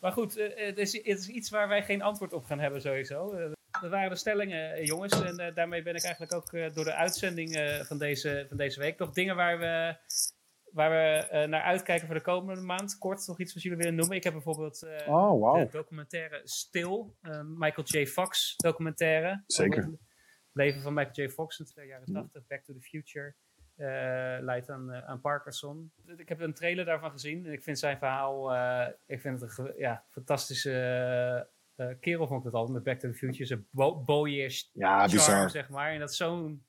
Speaker 2: Maar goed, het, is, het is iets waar wij geen antwoord op gaan hebben sowieso. Dat waren de stellingen, jongens. En daarmee ben ik eigenlijk ook door de uitzending van, deze, van deze week. Nog dingen waar we, waar we eh, naar uitkijken voor de komende maand. Kort nog iets wat jullie willen noemen. Ik heb bijvoorbeeld eh,
Speaker 4: Oh,
Speaker 2: de documentaire Stil. eh, Michael J. Fox documentaire.
Speaker 4: Zeker.
Speaker 2: Het leven van Michael J. Fox in de jaren 80. Back to the Future. leidt aan, aan Parkinson. Ik heb een trailer daarvan gezien. En ik vind zijn verhaal... ik vind het een ja, fantastische... kerel vond ik het altijd met Back to the Future. Zijn bo boyish
Speaker 4: Ja,
Speaker 2: charm,
Speaker 4: bizar.
Speaker 2: zeg maar. En dat zo'n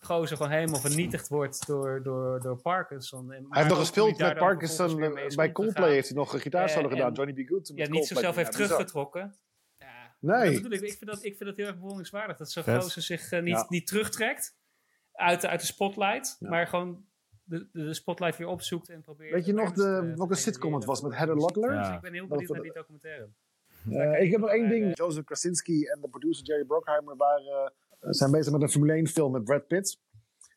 Speaker 2: gozer gewoon helemaal vernietigd wordt door, door, door Parkinson. En,
Speaker 4: Hij heeft nog gespeeld met Parkinson. eh, Bij. Coldplay heeft hij nog een gitaarsolo
Speaker 2: Eh,
Speaker 4: gedaan. Johnny B. Good. toen
Speaker 2: Ja, niet zichzelf heeft teruggetrokken. Ja,
Speaker 4: Nee.
Speaker 2: dat bedoel ik. Ik vind dat, ik vind dat heel erg bewonderingswaardig. Dat zo'n gozer zich eh, niet,
Speaker 4: Ja.
Speaker 2: niet terugtrekt uit, de- uit de spotlight.
Speaker 4: Ja.
Speaker 2: Maar gewoon de, de spotlight weer opzoekt en probeert...
Speaker 4: Weet je nog de-
Speaker 2: te
Speaker 4: welke sitcom het was met Heather. Locklear?
Speaker 2: Dus ik ben heel benieuwd naar die documentaire.
Speaker 4: Eh, ik heb nog één ding. Joseph Krasinski en de producer Jerry Bruckheimer waren, eh, zijn bezig met een Formule 1 film met Brad Pitt.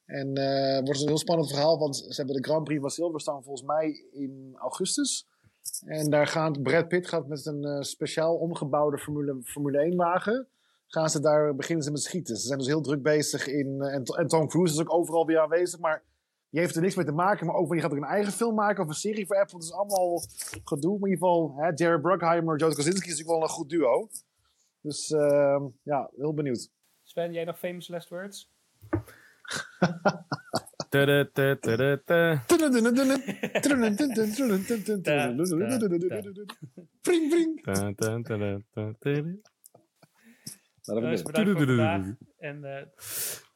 Speaker 4: En het wordt een heel spannend verhaal, want ze hebben de Grand Prix van Silverstone volgens mij in augustus. En daar gaat Brad Pitt gaat met een eh, speciaal omgebouwde Formule, Formule 1 wagen. Gaan ze daar, beginnen ze met schieten. Ze zijn dus heel druk bezig in. eh, en, en Tom Cruise is ook overal weer aanwezig. Maar die heeft er niks mee te maken. Maar ook wanneer gaat ook een eigen film maken of een serie voor Apple. Het is allemaal gedoe. Maar in ieder geval, hè, Jerry Bruckheimer, Joseph Krasinski is natuurlijk wel een goed duo. Dus ehm, ja, heel benieuwd.
Speaker 2: Sven, jij nog famous last words?
Speaker 4: Pring. Nou,
Speaker 2: Dus bedankt voor vandaag. En eh,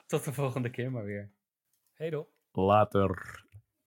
Speaker 2: tot de volgende keer maar weer. Hey doei.
Speaker 3: Later.